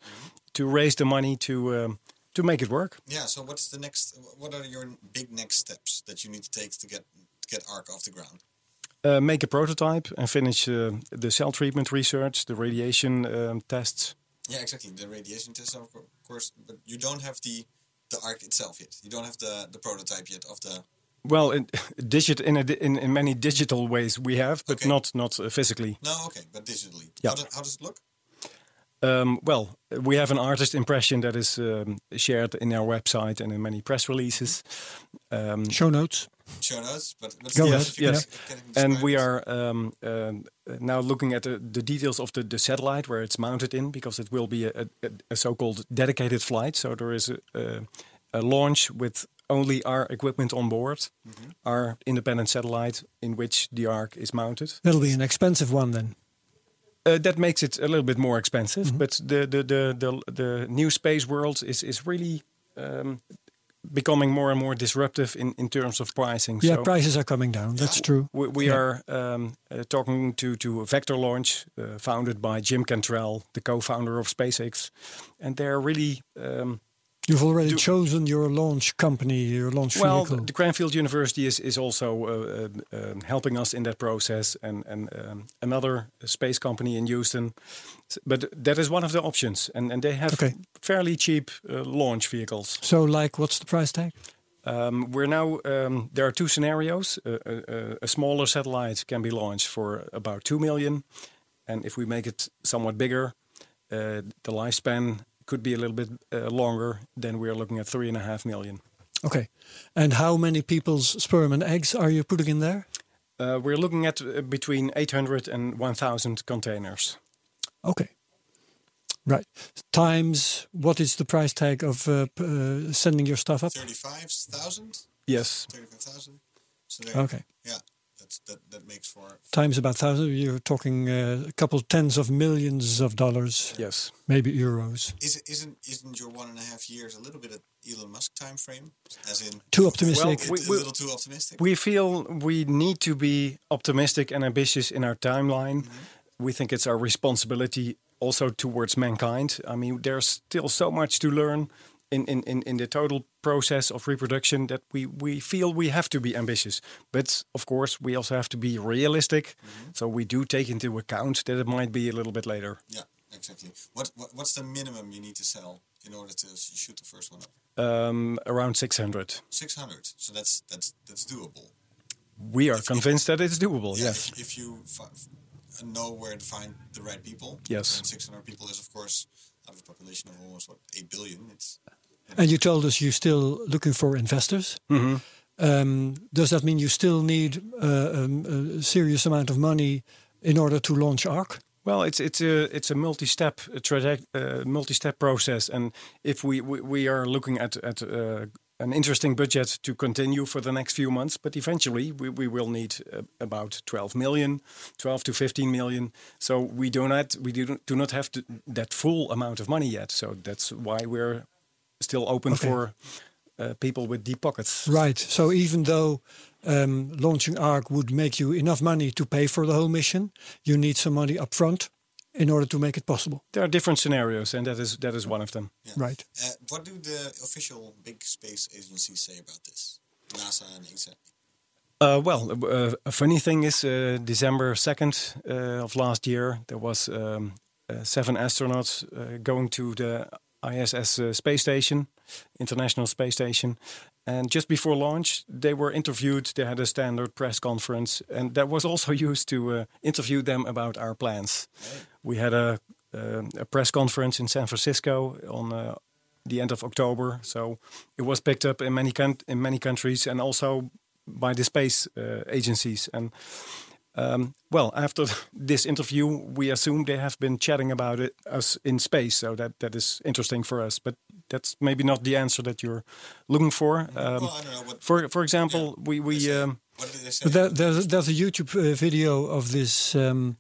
to raise the money to um, to make it work. Yeah. So what's the next? What are your big next steps that you need to take to get to get ARC off the ground? Uh, make a prototype and finish uh, the cell treatment research, the radiation um, tests. Yeah, exactly. The radiation test, of course, but you don't have the the ARC itself yet. You don't have the the prototype yet of the. Well, in, digit in, a, in in many digital ways we have, but Okay. not not uh, physically. No, okay, but digitally. Yeah. How, do, how does it look? Um, well, we have an artist impression that is um, shared in our website and in many press releases. Um, Show notes. Show notes, but what's Go the ahead. yes. can- can you and we are um, um, uh, now looking at the, the details of the, the satellite where it's mounted in because it will be a, a, a so-called dedicated flight. So there is a, a, a launch with only our equipment on board, Mm-hmm. our independent satellite in which the Ark is mounted. That'll be an expensive one then. Uh, that makes it a little bit more expensive, Mm-hmm. but the, the, the, the, the new space world is, is really um, becoming more and more disruptive in, in terms of pricing. Yeah, So- prices are coming down. That's true. we, we Yeah. are um, uh, talking to to Vector Launch, uh, founded by Jim Cantrell, the co-founder of SpaceX, and they're really um, You've already Do- chosen your launch company, your launch well. vehicle. The Cranfield University is is also uh, uh, um, helping us in that process, and and um, another space company in Houston. But that is one of the options, and and they have Okay. fairly cheap uh, launch vehicles. so, like, what's the price tag? Um, we're now um, there are two scenarios. Uh, uh, uh, a smaller satellite can be launched for about two million, and if we make it somewhat bigger, uh, the lifespan could be a little bit uh, longer. Then we are looking at three and a half million. Okay. And how many people's sperm and eggs are you putting in there? Uh, we're looking at uh, between 800 and 1,000 containers. Okay. Right. Times what is the price tag of uh, uh, sending your stuff up? thirty-five thousand. Yes. Thirty-five thousand. So. Okay. Yeah, that's that. That makes for. Times about thousand. You're talking uh, a couple tens of millions of dollars, Yes. maybe euros. Is it, isn't isn't your one and a half years a little bit of Elon Musk time frame? As in Too optimistic. It- we- a we- little too optimistic. We feel we need to be optimistic and ambitious in our timeline. We think it's our responsibility also towards mankind. I mean, there's still so much to learn in, in, in, in the total process of reproduction that we, we feel we have to be ambitious. But of course, we also have to be realistic. So we do take into account that it might be a little bit later. yeah, exactly. What, what what's the minimum you need to sell in order to shoot the first one up? Um, around 600. Six hundred. So that's that's that's doable. We are convinced that it's doable, Yeah, yes. If, if you know where to find the right people. Yes. And six hundred people is of course out of a population of almost what eight billion. It's And you told us you're still looking for investors. Um, does that mean you still need uh, um, a serious amount of money in order to launch ARC? Well, it's it's a it's a multi-step uh, uh, multi-step process, and if we we, we are looking at at uh, an interesting budget to continue for the next few months, but eventually we, we will need uh, about 12 million, 12 to 15 million. So we do not we do, do not have to, that full amount of money yet. So that's why we're still open Okay. for uh, people with deep pockets. Right. So even though um, launching ARC would make you enough money to pay for the whole mission, you need some money up front in order to make it possible. There are different scenarios, and that is that is one of them. yeah. Right. Uh, what do the official big space agencies say about this? NASA and ESA. Uh, well, uh, a funny thing is, uh, December 2nd uh, of last year, there was um, uh, seven astronauts uh, going to the ISS uh, space station, International Space Station. And just before launch, they were interviewed. They had a standard press conference, and that was also used to uh, interview them about our plans. We had a, uh, a press conference in San Francisco on uh, the end of October, so it was picked up in many in many countries, and also by the space uh, agencies. And um, well, after this interview, we assume they have been chatting about it us in space, so that that is interesting for us. But that's maybe not the answer that you're looking for. Um, well, I don't know what. for for example, we we um, what did they say? But there, there's, there's a YouTube uh, video of this um,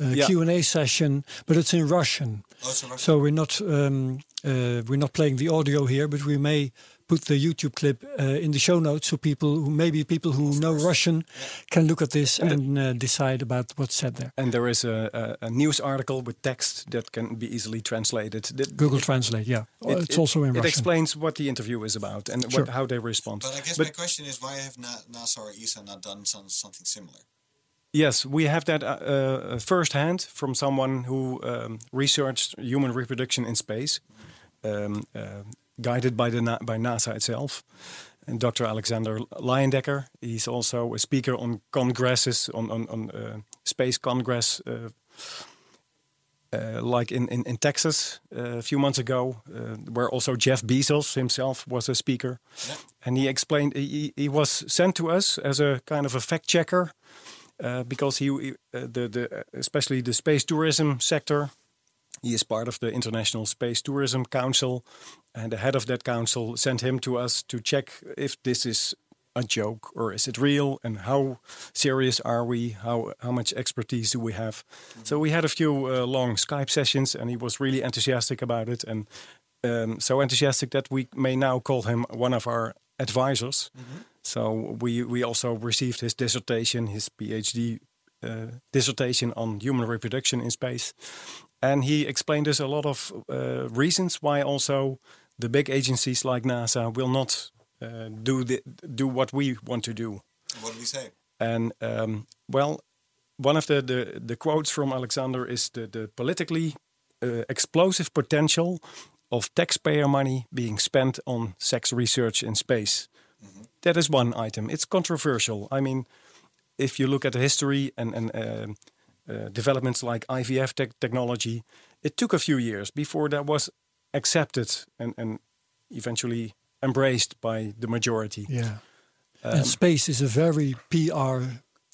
uh, Yeah. Q&A session, but it's in Russian. oh, it's a Russian. So we're not um, uh, we're not playing the audio here, but we may put the YouTube clip uh, in the show notes so people who maybe people who know Russian can look at this and, uh, decide about what's said there. And there is a, a, a, news article with text that can be easily translated. Google it, Translate, yeah. It, it's it, also in it Russian. It explains what the interview is about and sure. what, how they respond. But I guess but, my question is, why have NASA or ESA not done some, something similar? Yes, we have that uh, uh, firsthand from someone who um, researched human reproduction in space, um, uh, guided by the Na by NASA itself. And Dr. Alexander Layendecker, he's also a speaker on congresses, on on, on uh, space congress, uh, uh, like in, in, in Texas a few months ago, where also Jeff Bezos himself was a speaker. Yeah. And he explained, he, he was sent to us as a kind of a fact checker uh, because he, uh, the, the, especially the space tourism sector, he is part of the International Space Tourism Council, and the head of that council sent him to us to check if this is a joke or is it real, and how serious are we? How how much expertise do we have? Mm -hmm. So we had a few uh, long Skype sessions, and he was really enthusiastic about it, and um, so enthusiastic that we may now call him one of our advisors. Mm -hmm. So we we also received his dissertation, his PhD dissertation on human reproduction in space, and he explained us a lot of uh, reasons why also the big agencies like NASA will not uh, do the, do what we want to do. What do we say? And um, well, one of the, the, the quotes from Alexander is the the politically uh, explosive potential of taxpayer money being spent on sex research in space. Mm-hmm. That is one item. It's controversial. I mean, if you look at the history and, and uh, uh, developments like IVF te- technology, it took a few years before that was accepted and, and eventually embraced by the majority. Yeah. Um, and space is a very PR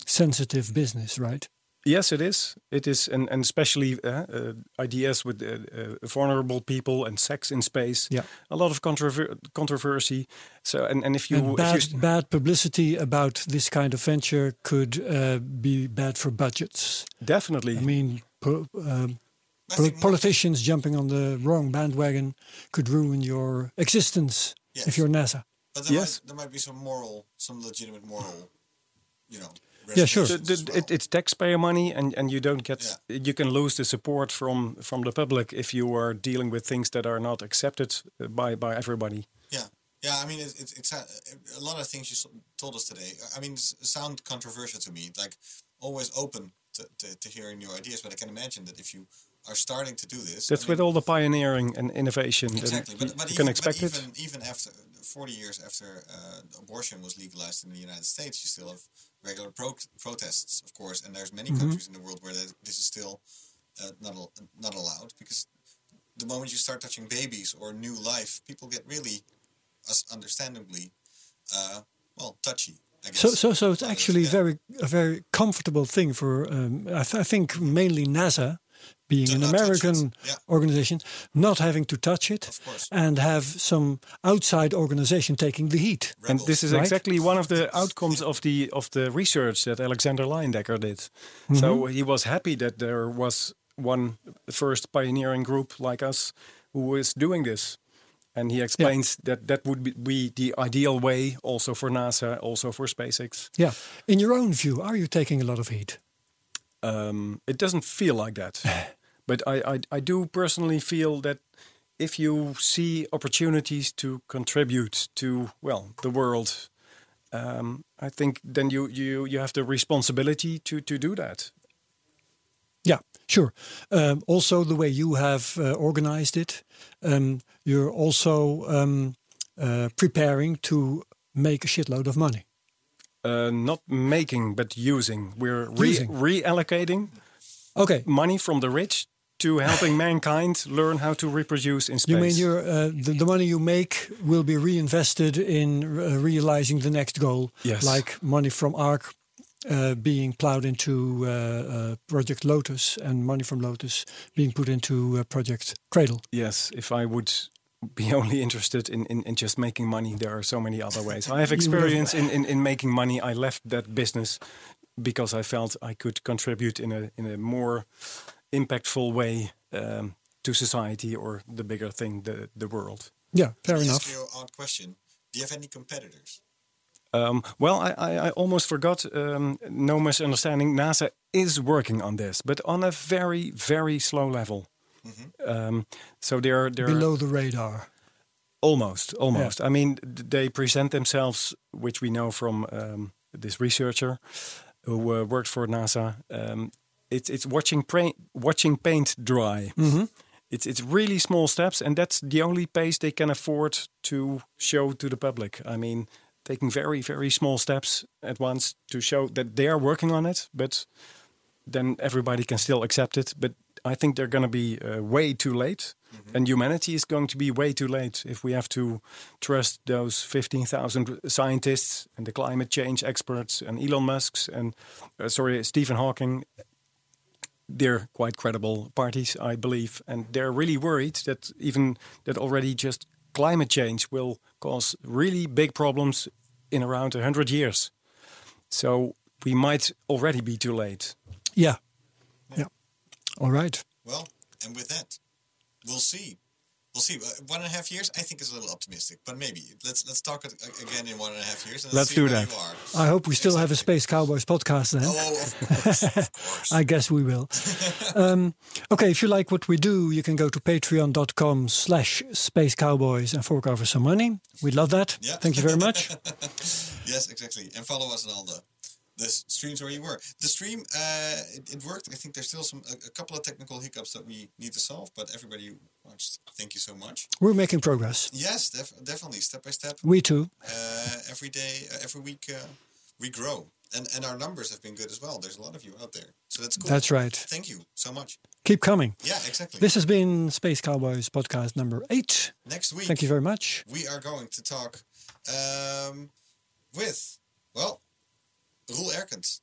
sensitive business, right? Yes, it is. It is, and, and especially uh, uh, ideas with uh, uh, vulnerable people and sex in space. Yeah, a lot of controver- controversy. So, and, and if you and bad, if you bad publicity about this kind of venture could uh, be bad for budgets. Definitely. I mean, po- um, po- politicians jumping on the wrong bandwagon could ruin your existence yes. if you're NASA. But there yes, might, there might be some moral, some legitimate moral, you know yeah, sure. The, the, well. it, it's taxpayer money, and, and you don't get yeah. you can lose the support from from the public if you are dealing with things that are not accepted by by everybody. Yeah, yeah. I mean, it, it, it's a, a, lot of things you told us today. I mean, sound controversial to me. Like always open to, to, to hearing new ideas, but I can imagine that if you are starting to do this. That's I mean, with all the pioneering and innovation. Exactly, but, but you even, can expect but it. Even, even after 40 years after uh, abortion was legalized in the United States, you still have regular pro- protests, of course, and there's many mm-hmm. countries in the world where this is still uh, not not allowed because the moment you start touching babies or new life, people get really, understandably, uh, well, touchy. So, so, so it's actually yeah. very a very comfortable thing for um, I, th- I, think mainly NASA being an American yeah. organization, not having to touch it, and have some outside organization taking the heat. Rebels. And this is right? exactly one of the outcomes of the of the research that Alexander Layendecker did. Mm-hmm. So he was happy that there was one first pioneering group like us who was doing this. And he explains yeah. that that would be, be the ideal way also for NASA, also for SpaceX. Yeah. In your own view, are you taking a lot of heat? Um, it doesn't feel like that. but I, I, I do personally feel that if you see opportunities to contribute to well the world, um, I think then you, you you have the responsibility to to do that. Yeah, sure. Um, also, the way you have uh, organized it, um, you're also um, uh, preparing to make a shitload of money. Uh, not making, but using. We're re using. reallocating okay. money from the rich to helping mankind learn how to reproduce in space. You mean your, uh, the, the, money you make will be reinvested in uh, realizing the next goal? Yes. Like money from ARC uh, being plowed into uh, uh, Project Lotus and money from Lotus being put into uh, Project Cradle. Yes, if I would be only interested in, in, in, just making money. There are so many other ways. I have experience in, in, in making money. I left that business because I felt I could contribute in a in a more impactful way um, to society or the bigger thing, the the world. Yeah, fair Can enough. Ask you an odd question. Do you have any competitors? Um, well, I, I, I, almost forgot. Um, no misunderstanding. NASA is working on this, but on a very, very slow level. Mm -hmm. um, so they're they're below the radar. Almost, almost. Yeah. I mean, they present themselves, which we know from um, this researcher who uh, worked for NASA. It's it's watching paint watching paint dry. Mm -hmm. It's it's really small steps, and that's the only pace they can afford to show to the public. I mean, taking very very small steps at once to show that they are working on it, but then everybody can still accept it. But I think they're going to be uh, way too late, mm-hmm. and humanity is going to be way too late if we have to trust those 15,000 scientists and the climate change experts and Elon Musk's and uh, sorry Stephen Hawking. They're quite credible parties, I believe, and they're really worried that even that already just climate change will cause really big problems in around 100 years. So we might already be too late. Yeah. Yeah. All right. Well, and with that, we'll see. We'll see. Uh, one and a half years, I think, is a little optimistic, but maybe let's let's talk again in one and a half years. let's, let's do that. I hope we still exactly. have a Space Cowboys podcast then. Oh, of course, of course. I guess we will. um, okay, if you like what we do, you can go to patreon.com slash space cowboys and fork over some money. We'd love that. Yeah. Thank you very much. yes, exactly. And follow us on all the the streams where you were. The stream, uh, it, it, worked. I think there's still some a, a, couple of technical hiccups that we need to solve, but everybody watched. Thank you so much. We're making progress. Yes, def definitely, step by step. We too. Uh, every day, uh, every week, uh, we grow, and and our numbers have been good as well. There's a lot of you out there, so that's cool. That's right. Thank you so much. Keep coming. Yeah, exactly. This has been Space Cowboys podcast number eight. Next week, thank you very much. We are going to talk um, with well Roel Erkens.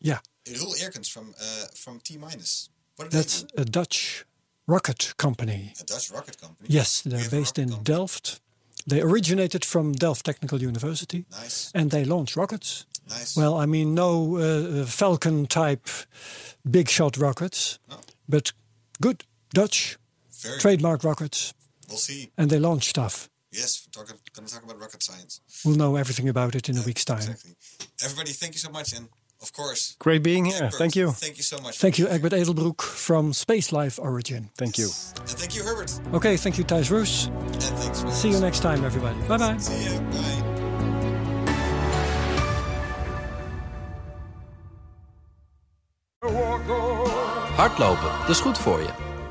Yeah. Roel Erkens from uh, from T minus. That's a Dutch rocket company. A Dutch rocket company. Yes, they're based in company. Delft. They originated from Delft Technical University. Nice. And they launch rockets. Nice. Well, I mean, no uh, Falcon type big shot rockets, no. but good Dutch Very trademark good. rockets. We'll see. And they launch stuff. Yes, we're talking, going to talk about rocket science. We'll know everything about it in yeah, a week's time. Exactly. Everybody, thank you so much. And of course, great being here. Egbert, thank you. Thank you so much. Thank you, Egbert Edelbroek from Space Life Origin. Thank yes. you. And thank you, Herbert. Okay, thank you, Thijs Roos. And thanks. See you next time, everybody. Bye bye. See you. Bye. Hardlopen, dat is goed voor je.